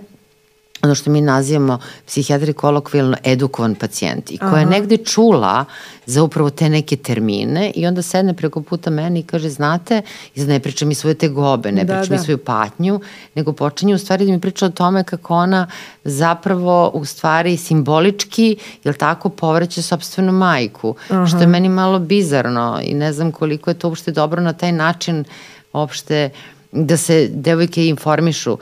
ono što mi nazivamo psihijatri kolokvilno edukovan pacijent i koja Aha. je negde čula za upravo te neke termine i onda sedne preko puta meni i kaže znate, i ne priča mi svoje tegobe, ne da, priča da. mi svoju patnju, nego počinje u stvari da mi priča o tome kako ona zapravo u stvari simbolički, jel tako, povraća sobstvenu majku, Aha. što je meni malo bizarno i ne znam koliko je to uopšte dobro na taj način uopšte uh, da se devojke informišu.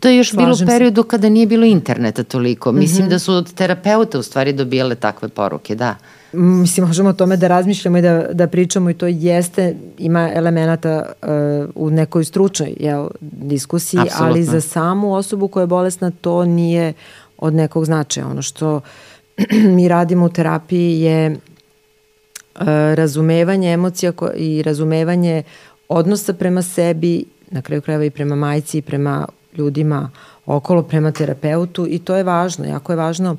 To je još Slažem bilo u periodu se. kada nije bilo interneta toliko. Mislim mm -hmm. da su od terapeuta u stvari dobijale takve poruke, da. Mislim, možemo o tome da razmišljamo i da, da pričamo i to jeste, ima elemenata uh, u nekoj stručnoj jel, diskusiji, Absolutno. ali za samu osobu koja je bolesna to nije od nekog značaja. Ono što mi radimo u terapiji je uh, razumevanje emocija i razumevanje odnosa prema sebi, na kraju krajeva i prema majci i prema ljudima okolo, prema terapeutu i to je važno, jako je važno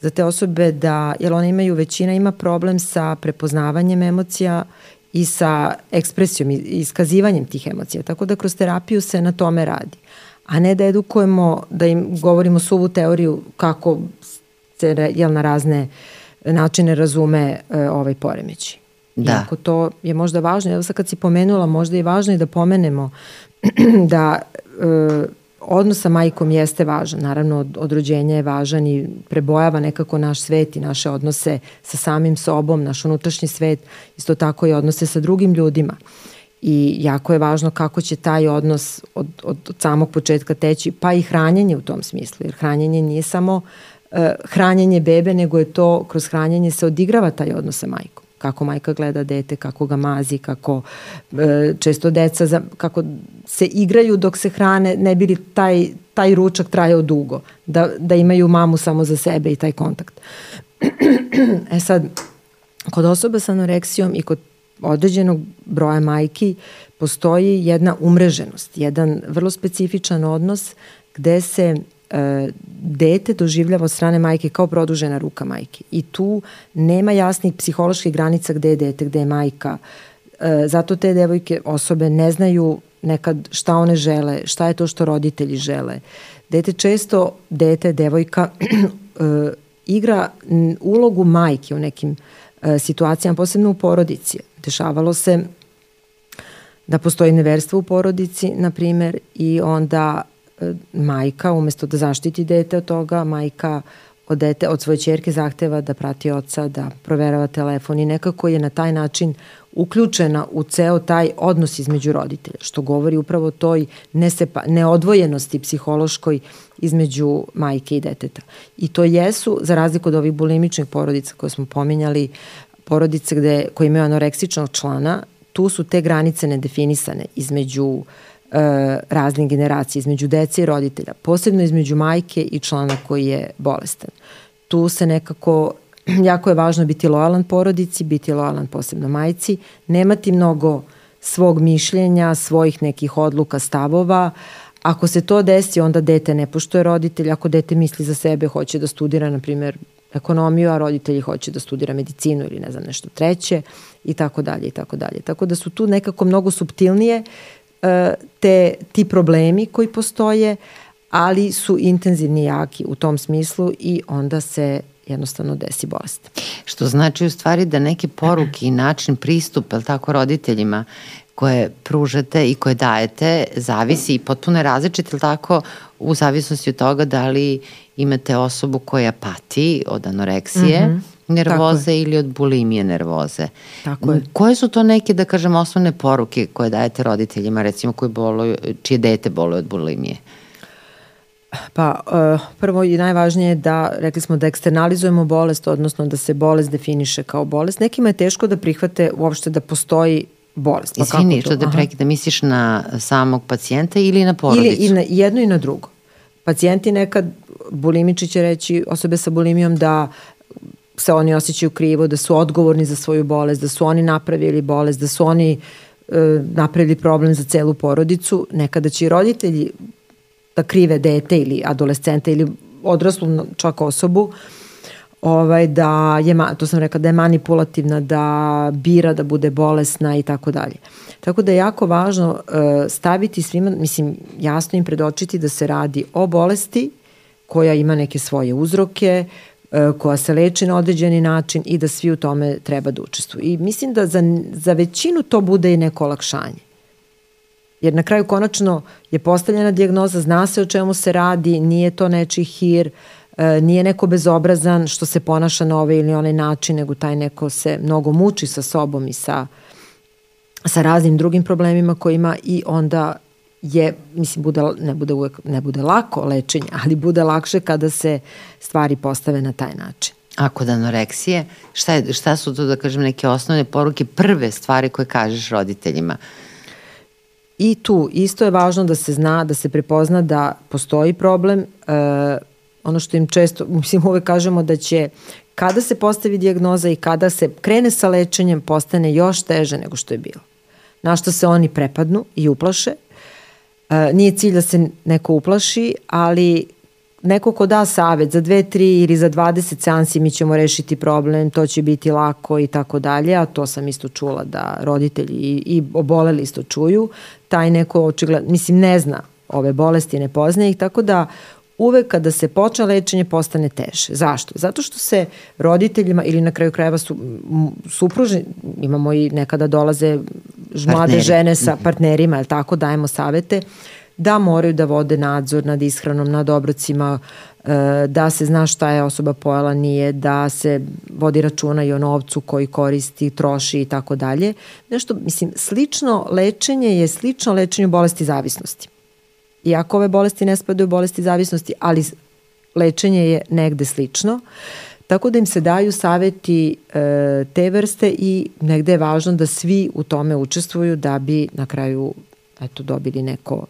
za te osobe da, jer one imaju, većina ima problem sa prepoznavanjem emocija i sa ekspresijom i iskazivanjem tih emocija. Tako da kroz terapiju se na tome radi. A ne da edukujemo, da im govorimo suvu teoriju kako se jel, na razne načine razume e, ovaj poremeći. Da. Iako to je možda važno, evo sad kad si pomenula, možda je važno i da pomenemo da e, odnos sa majkom jeste važan. Naravno, od, od rođenja je važan i prebojava nekako naš svet i naše odnose sa samim sobom, naš unutrašnji svet, isto tako i odnose sa drugim ljudima. I jako je važno kako će taj odnos od, od, od samog početka teći, pa i hranjenje u tom smislu, jer hranjenje nije samo uh, hranjenje bebe, nego je to, kroz hranjenje se odigrava taj odnos sa majkom kako majka gleda dete, kako ga mazi, kako e, često deca, za, kako se igraju dok se hrane, ne bi li taj, taj ručak trajao dugo, da, da imaju mamu samo za sebe i taj kontakt. e sad, kod osoba sa anoreksijom i kod određenog broja majki postoji jedna umreženost, jedan vrlo specifičan odnos gde se dete doživljava od strane majke kao produžena ruka majke. I tu nema jasnih psiholoških granica gde je dete, gde je majka. E, zato te devojke osobe ne znaju nekad šta one žele, šta je to što roditelji žele. Dete često, dete, devojka, e, igra ulogu majke u nekim e, situacijama, posebno u porodici. Dešavalo se da postoji neverstvo u porodici, na primer, i onda majka umesto da zaštiti dete od toga, majka od, dete, od svoje čerke zahteva da prati oca, da proverava telefon i nekako je na taj način uključena u ceo taj odnos između roditelja, što govori upravo toj nesepa, neodvojenosti psihološkoj između majke i deteta. I to jesu, za razliku od ovih bulimičnih porodica koje smo pominjali, porodice gde, koje imaju anoreksičnog člana, tu su te granice nedefinisane između uh, raznih generacija, između dece i roditelja, posebno između majke i člana koji je bolestan. Tu se nekako, jako je važno biti lojalan porodici, biti lojalan posebno majci, nemati mnogo svog mišljenja, svojih nekih odluka, stavova, Ako se to desi, onda dete ne poštuje roditelj. Ako dete misli za sebe, hoće da studira, na primjer, ekonomiju, a roditelji hoće da studira medicinu ili ne znam nešto treće i tako dalje i tako dalje. Tako da su tu nekako mnogo subtilnije te, ti problemi koji postoje, ali su intenzivni jaki u tom smislu i onda se jednostavno desi bolest. Što znači u stvari da neke poruke i način pristupa, ali tako, roditeljima koje pružate i koje dajete zavisi i potpuno je različit, ili tako, u zavisnosti od toga da li imate osobu koja pati od anoreksije, mm -hmm nervoze ili od bulimije nervoze. Tako je. Koje su to neke, da kažem, osnovne poruke koje dajete roditeljima, recimo koji boluju, čije dete boluje od bulimije? Pa uh, prvo i najvažnije je da, rekli smo da eksternalizujemo bolest, odnosno da se bolest definiše kao bolest. Nekima je teško da prihvate uopšte da postoji bolest. Pa Izvini, što da prekida, misliš na samog pacijenta ili na porodicu? Ili i na jedno i na drugo. Pacijenti nekad bulimiči će reći osobe sa bulimijom da se oni osjećaju krivo, da su odgovorni za svoju bolest, da su oni napravili bolest, da su oni e, napravili problem za celu porodicu. Nekada će i roditelji da krive dete ili adolescenta ili odraslu čak osobu ovaj, da je, to sam rekla, da je manipulativna, da bira da bude bolesna i tako dalje. Tako da je jako važno uh, staviti svima, mislim, jasno im predočiti da se radi o bolesti koja ima neke svoje uzroke, uh, koja se leči na određeni način i da svi u tome treba da učestvuju. I mislim da za, za većinu to bude i neko olakšanje. Jer na kraju konačno je postavljena dijagnoza, zna se o čemu se radi, nije to nečiji hir, e, nije neko bezobrazan što se ponaša na ovaj ili onaj način, nego taj neko se mnogo muči sa sobom i sa, sa raznim drugim problemima koji ima i onda je, mislim, bude, ne, bude uvek, ne bude lako lečenje, ali bude lakše kada se stvari postave na taj način. A kod anoreksije, šta, je, šta su to, da kažem, neke osnovne poruke, prve stvari koje kažeš roditeljima? I tu isto je važno da se zna, da se prepozna da postoji problem. E, ono što im često, mislim uvek kažemo da će kada se postavi dijagnoza i kada se krene sa lečenjem postane još teže nego što je bilo. Na što se oni prepadnu i uplaše. E, nije cilj da se neko uplaši, ali neko ko da savet za dve, tri ili za 20 seansi mi ćemo rešiti problem, to će biti lako i tako dalje, a to sam isto čula da roditelji i, i oboleli isto čuju, taj neko očigledno, mislim ne zna ove bolesti, ne poznaje ih, tako da uvek kada se počne lečenje postane teže. Zašto? Zato što se roditeljima ili na kraju krajeva su, supružni, imamo i nekada dolaze mlade Partneri. žene sa mhm. partnerima, je tako, dajemo savete, da moraju da vode nadzor nad ishranom, nad obrocima, e, da se zna šta je osoba pojela, nije, da se vodi računa i o novcu koji koristi, troši i tako dalje. Nešto, mislim, slično lečenje je slično lečenju bolesti zavisnosti. Iako ove bolesti ne spadaju bolesti zavisnosti, ali lečenje je negde slično. Tako da im se daju saveti e, te vrste i negde je važno da svi u tome učestvuju da bi na kraju eto, dobili neko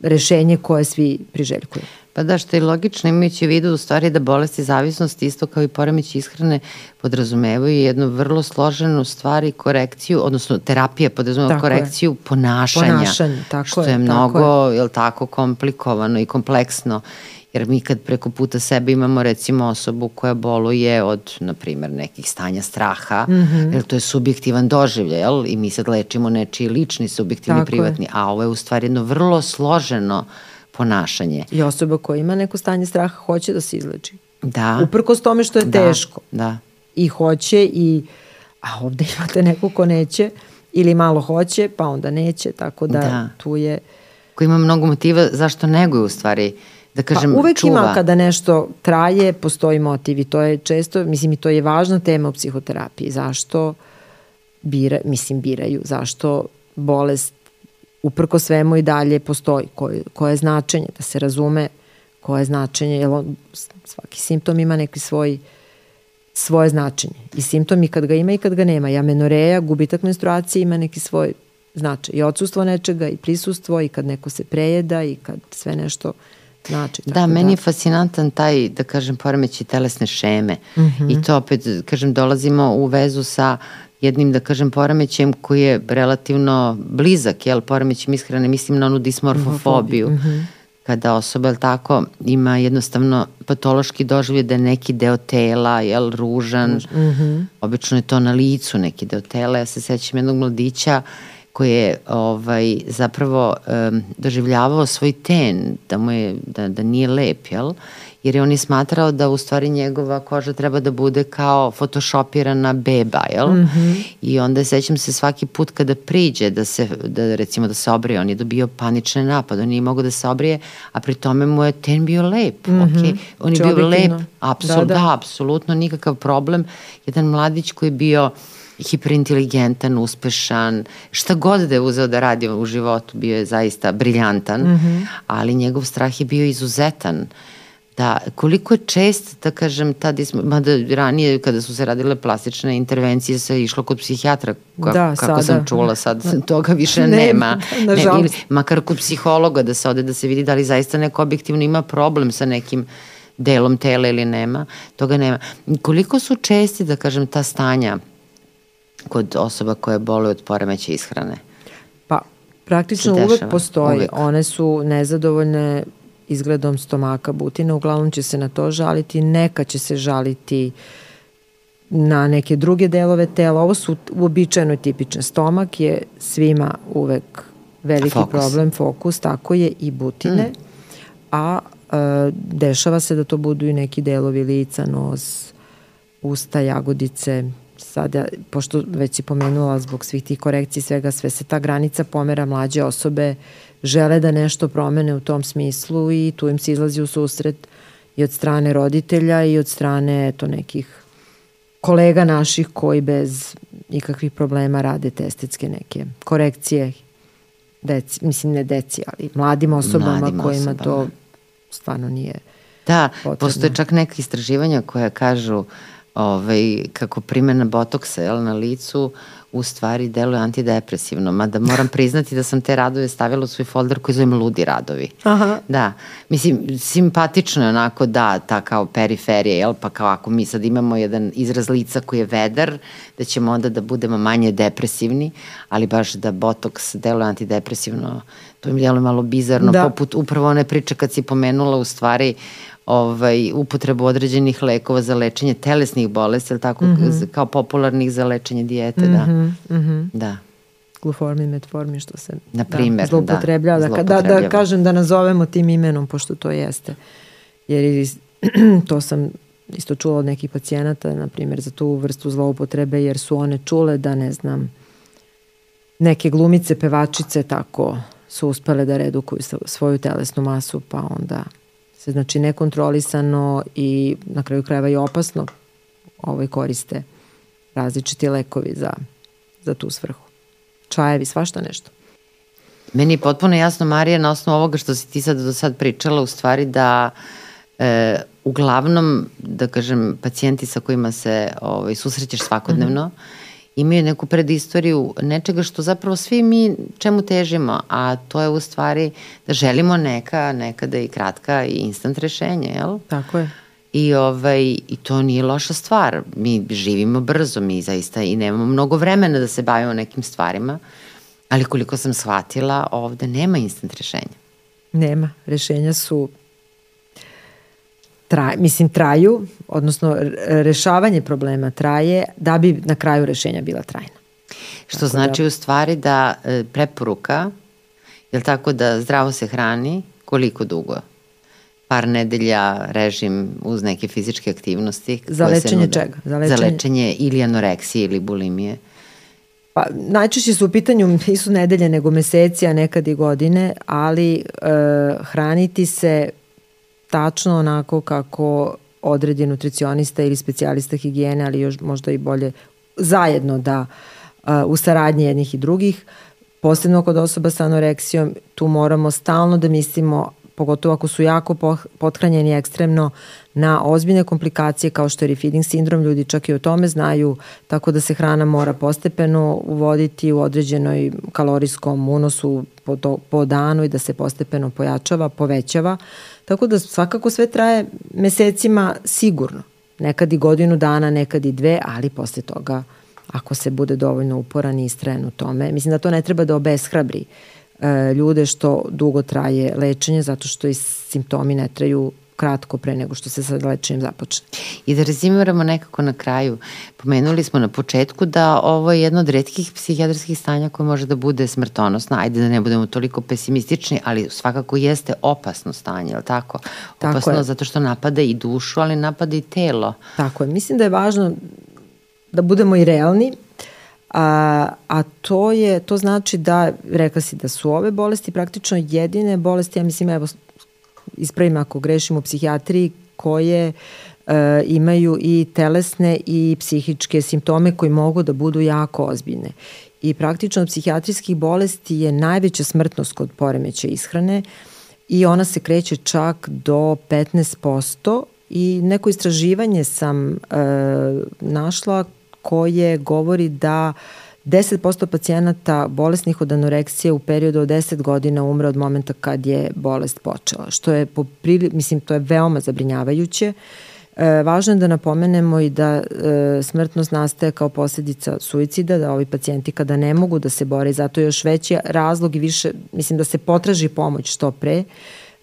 rešenje koje svi priželjkuju. Pa da, što je logično imajući u vidu u stvari da bolesti zavisnosti isto kao i poremeći ishrane podrazumevaju jednu vrlo složenu stvar i korekciju, odnosno terapija podrazumeva tako korekciju je. ponašanja. Ponašanje, tako što je. Je mnogo, je. jel tako, komplikovano i kompleksno jer mi kad preko puta sebe imamo recimo osobu koja boluje od, na primjer, nekih stanja straha, mm -hmm. jer to je subjektivan doživlje, jel? I mi sad lečimo nečiji lični, subjektivni, Tako privatni, je. a ovo je u stvari jedno vrlo složeno ponašanje. I osoba koja ima neko stanje straha hoće da se izleči. Da. Uprkos tome što je da. teško. Da. I hoće i, a ovde imate neko ko neće ili malo hoće, pa onda neće, tako da, da. tu je... Ko ima mnogo motiva zašto neguje u stvari da kažem, pa uvek čuva. ima kada nešto traje, postoji motiv i to je često, mislim i to je važna tema u psihoterapiji. Zašto bira, mislim biraju, zašto bolest uprko svemu i dalje postoji, koje, koje je značenje, da se razume koje je značenje, jer on, svaki simptom ima neki svoj svoje značenje. I simptom i kad ga ima i kad ga nema. Ja menoreja, gubitak menstruacije ima neki svoj značaj. I odsustvo nečega i prisustvo i kad neko se prejeda i kad sve nešto znači. Da, meni da. je fascinantan taj, da kažem, poremeći telesne šeme. Mm -hmm. I to opet, kažem, dolazimo u vezu sa jednim, da kažem, poremećem koji je relativno blizak, jel, poremećem ishrane, mislim na onu dismorfofobiju. Mm -hmm. Kada osoba, jel tako, ima jednostavno patološki doživlje da je neki deo tela, jel, ružan, mm -hmm. obično je to na licu neki deo tela. Ja se sećam jednog mladića koji je ovaj, zapravo um, doživljavao svoj ten, da, mu je, da, da nije lep, jel? Jer je on je smatrao da u stvari njegova koža treba da bude kao photoshopirana beba, jel? Mm -hmm. I onda sećam se svaki put kada priđe da se, da recimo da se obrije, on je dobio panične napade, on nije mogao da se obrije, a pri tome mu je ten bio lep, mm -hmm. ok? On je Čovjekino. bio lep, apsolutno, da, da. da, apsolutno nikakav problem. Jedan mladić koji je bio hiperinteligentan, uspešan, šta god da je uzeo da radi u životu, bio je zaista briljantan, mm -hmm. ali njegov strah je bio izuzetan. Da, koliko je čest, da kažem, tada smo, mada ranije kada su se radile plastične intervencije se išlo kod psihijatra, kako, da, kako sada. sam čula sad, da. toga više ne, nema. Ne, ili, makar kod psihologa da se ode da se vidi da li zaista neko objektivno ima problem sa nekim delom tela ili nema, toga nema. Koliko su česti, da kažem, ta stanja kod osoba koje boluju od poremeća ishrane? Pa, praktično uvek postoji. Uvek. One su nezadovoljne izgledom stomaka butina, uglavnom će se na to žaliti, neka će se žaliti na neke druge delove tela. Ovo su uobičajeno tipične. Stomak je svima uvek veliki fokus. problem, fokus, tako je i butine, mm. a e, dešava se da to budu i neki delovi lica, nos, usta, jagodice, sada, pošto već si pomenula zbog svih tih korekcija svega, sve se ta granica pomera mlađe osobe žele da nešto promene u tom smislu i tu im se izlazi u susret i od strane roditelja i od strane eto, nekih kolega naših koji bez ikakvih problema rade te estetske neke korekcije deci, mislim ne deci, ali mladim osobama mladim kojima osobama. to stvarno nije Da, potrebno. postoje čak neke istraživanja koja kažu ovaj, kako primjena botoksa jel, na licu u stvari deluje antidepresivno, mada moram priznati da sam te radove stavila u svoj folder koji zovem Ludi radovi. Aha. Da, mislim, simpatično je onako da, ta kao periferija, jel, pa kao ako mi sad imamo jedan izraz lica koji je vedar, da ćemo onda da budemo manje depresivni, ali baš da botoks deluje antidepresivno, to mi deluje malo bizarno, da. poput upravo one priče kad si pomenula u stvari ovaj, upotrebu određenih lekova za lečenje telesnih bolesti, ili tako, mm -hmm. kao popularnih za lečenje dijete, mm -hmm. da. Mm -hmm. Da. Gluformin, metformin, što se Na primer, da, zloupotrebljava. Da, da, da, da kažem da nazovemo tim imenom, pošto to jeste. Jer to sam isto čula od nekih pacijenata, na primjer, za tu vrstu zloupotrebe, jer su one čule da, ne znam, neke glumice, pevačice tako su uspele da redukuju svoju telesnu masu, pa onda se znači nekontrolisano i na kraju krajeva i opasno ovaj koriste različiti lekovi za, za tu svrhu. Čajevi, svašta nešto. Meni je potpuno jasno, Marija, na osnovu ovoga što si ti sad do sad pričala, u stvari da e, uglavnom, da kažem, pacijenti sa kojima se ovaj, susrećeš svakodnevno, mm -hmm imaju neku predistoriju nečega što zapravo svi mi čemu težimo, a to je u stvari da želimo neka, nekada i kratka i instant rešenje, jel? Tako je. I, ovaj, I to nije loša stvar. Mi živimo brzo, mi zaista i nemamo mnogo vremena da se bavimo nekim stvarima, ali koliko sam shvatila, ovde nema instant rešenja. Nema. Rešenja su traj, mislim traju, odnosno rešavanje problema traje da bi na kraju rešenja bila trajna. Što tako znači da, u stvari da e, preporuka, je li tako da zdravo se hrani, koliko dugo? Par nedelja režim uz neke fizičke aktivnosti. Za lečenje nude, čega? Za lečenje, za lečenje ili anoreksije ili bulimije. Pa, najčešće su u pitanju nisu nedelje nego meseci, a nekad i godine, ali e, hraniti se tačno onako kako odredi nutricionista ili specijalista higijene, ali još možda i bolje zajedno da u saradnji jednih i drugih, posebno kod osoba sa anoreksijom, tu moramo stalno da mislimo pogotovo ako su jako pothranjeni ekstremno na ozbiljne komplikacije kao što je refeeding sindrom, ljudi čak i o tome znaju, tako da se hrana mora postepeno uvoditi u određenoj kalorijskom unosu po, po danu i da se postepeno pojačava, povećava. Tako da svakako sve traje mesecima sigurno. Nekad i godinu dana, nekad i dve, ali posle toga ako se bude dovoljno uporan i istrajan u tome. Mislim da to ne treba da obeshrabri e, ljude što dugo traje lečenje zato što i simptomi ne traju kratko pre nego što se sa lečenjem započne. I da rezimiramo nekako na kraju, pomenuli smo na početku da ovo je jedno od redkih psihijatrskih stanja koje može da bude smrtonosno, ajde da ne budemo toliko pesimistični, ali svakako jeste opasno stanje, je li tako? tako opasno je. zato što napada i dušu, ali napada i telo. Tako je, mislim da je važno da budemo i realni, A, a to je, to znači da, rekla si da su ove bolesti praktično jedine bolesti, ja mislim, evo, ispravim ako grešim u psihijatriji, koje e, imaju i telesne i psihičke simptome koji mogu da budu jako ozbiljne. I praktično od psihijatrijskih bolesti je najveća smrtnost kod poremeća ishrane i ona se kreće čak do 15% i neko istraživanje sam e, našla koje govori da 10% pacijenata bolesnih od anoreksije u periodu od 10 godina umre od momenta kad je bolest počela, što je po prili, mislim to je veoma zabrinjavajuće. E, važno je da napomenemo i da e, smrtnost nastaje kao posljedica suicida, da ovi pacijenti kada ne mogu da se bore, zato je još veći razlog i više, mislim da se potraži pomoć što pre,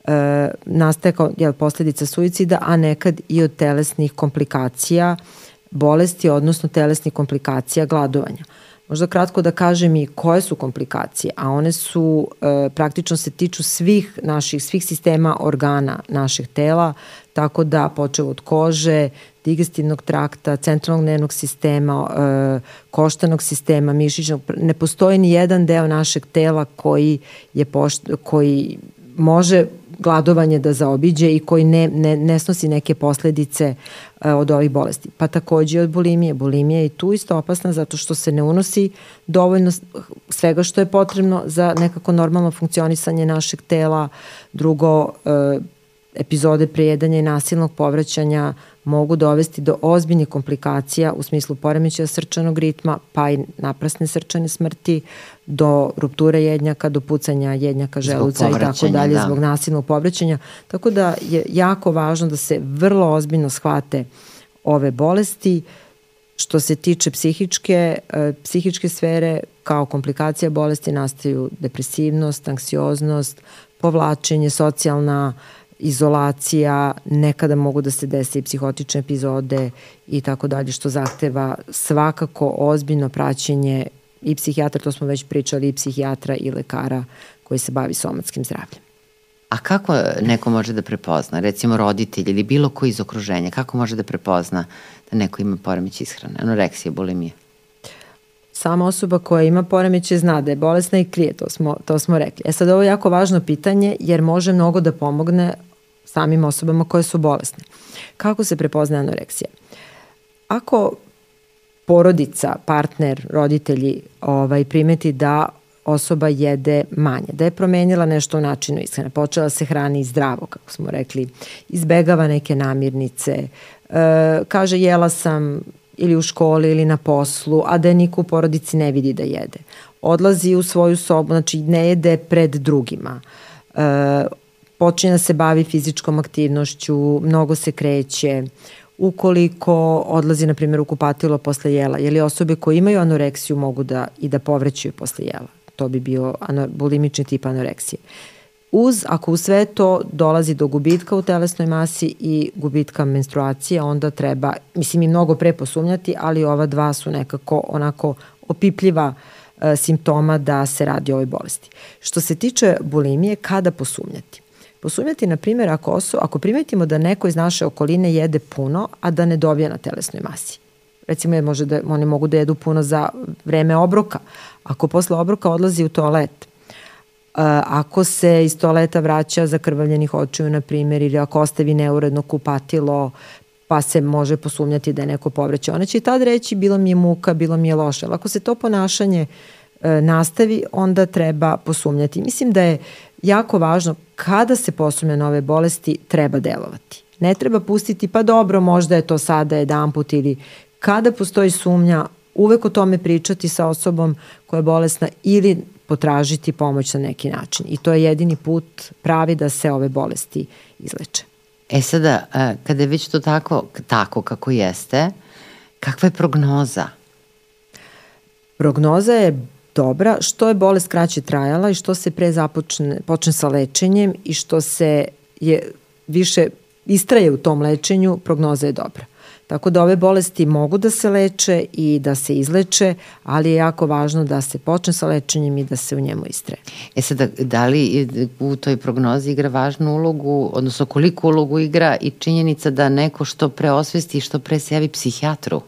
e, nastaje kao jel, posljedica suicida, a nekad i od telesnih komplikacija, bolesti, odnosno telesnih komplikacija gladovanja. Možda kratko da kažem i koje su komplikacije, a one su e, praktično se tiču svih naših, svih sistema organa našeg tela, tako da počeo od kože, digestivnog trakta, centralnog nervnog sistema, e, koštanog sistema, mišićnog, ne postoji ni jedan deo našeg tela koji je pošt, koji može gladovanje da zaobiđe i koji ne, ne, ne snosi neke posledice uh, od ovih bolesti. Pa takođe od bulimije. Bulimija je tu isto opasna zato što se ne unosi dovoljno svega što je potrebno za nekako normalno funkcionisanje našeg tela. Drugo, uh, epizode prejedanja i nasilnog povraćanja mogu dovesti do ozbiljnih komplikacija u smislu poremećaja srčanog ritma, pa i naprasne srčane smrti, do rupture jednjaka, do pucanja jednjaka želuca i tako dalje da. zbog nasilnog povraćanja. Tako da je jako važno da se vrlo ozbiljno shvate ove bolesti. Što se tiče psihičke, e, psihičke sfere, kao komplikacija bolesti nastaju depresivnost, anksioznost, povlačenje, socijalna izolacija, nekada mogu da se desi i psihotične epizode i tako dalje, što zahteva svakako ozbiljno praćenje i psihijatra, to smo već pričali, i psihijatra i lekara koji se bavi somatskim zdravljem. A kako neko može da prepozna, recimo roditelj ili bilo ko iz okruženja, kako može da prepozna da neko ima poremeć ishrane, anoreksija, bulimija? Sama osoba koja ima poremeće zna da je bolesna i krije, to smo, to smo rekli. E sad ovo je jako važno pitanje jer može mnogo da pomogne samim osobama koje su bolesne. Kako se prepoznaje anoreksija? Ako porodica, partner, roditelji ovaj, primeti da osoba jede manje, da je promenila nešto u načinu ishrane, počela se hrani zdravo, kako smo rekli, izbegava neke namirnice, e, kaže jela sam ili u školi ili na poslu, a da je niko u porodici ne vidi da jede. Odlazi u svoju sobu, znači ne jede pred drugima. E, počinje da se bavi fizičkom aktivnošću, mnogo se kreće, ukoliko odlazi, na primjer, u kupatilo posle jela, jer li osobe koje imaju anoreksiju mogu da i da povrećuju posle jela. To bi bio ano, bulimični tip anoreksije. Uz, ako u sve to dolazi do gubitka u telesnoj masi i gubitka menstruacije, onda treba, mislim i mnogo pre posumnjati, ali ova dva su nekako onako opipljiva e, simptoma da se radi o ovoj bolesti. Što se tiče bulimije, kada posumnjati? Posumnjati, na primjer, ako, oso, ako primetimo da neko iz naše okoline jede puno, a da ne dobija na telesnoj masi. Recimo, je može da, oni mogu da jedu puno za vreme obroka. Ako posle obroka odlazi u toalet, ako se iz toaleta vraća zakrvavljenih očiju, na primjer, ili ako ostavi neuredno kupatilo, pa se može posumnjati da je neko povreće. Ona će i tad reći bilo mi je muka, bilo mi je loše. Ali ako se to ponašanje e, nastavi, onda treba posumnjati. Mislim da je jako važno kada se posumnja na ove bolesti, treba delovati. Ne treba pustiti, pa dobro, možda je to sada jedan put ili kada postoji sumnja, uvek o tome pričati sa osobom koja je bolesna ili potražiti pomoć na neki način. I to je jedini put pravi da se ove bolesti izleče. E sada, kada je već to tako, tako kako jeste, kakva je prognoza? Prognoza je dobra, što je bolest kraće trajala i što se pre započne, počne sa lečenjem i što se je više istraje u tom lečenju, prognoza je dobra. Tako da ove bolesti mogu da se leče i da se izleče, ali je jako važno da se počne sa lečenjem i da se u njemu istraje. E sada, da li u toj prognozi igra važnu ulogu, odnosno koliko ulogu igra i činjenica da neko što pre osvesti i što pre se javi psihijatru?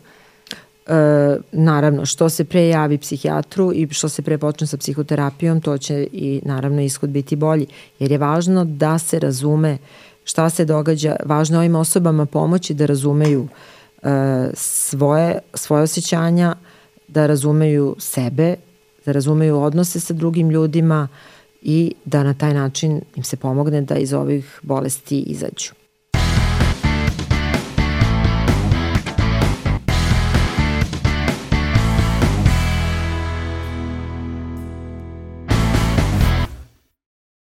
E, naravno, što se pre javi psihijatru i što se pre počne sa psihoterapijom, to će i naravno ishod biti bolji. Jer je važno da se razume šta se događa, važno je ovim osobama pomoći da razumeju e, svoje, svoje osjećanja, da razumeju sebe, da razumeju odnose sa drugim ljudima i da na taj način im se pomogne da iz ovih bolesti izađu.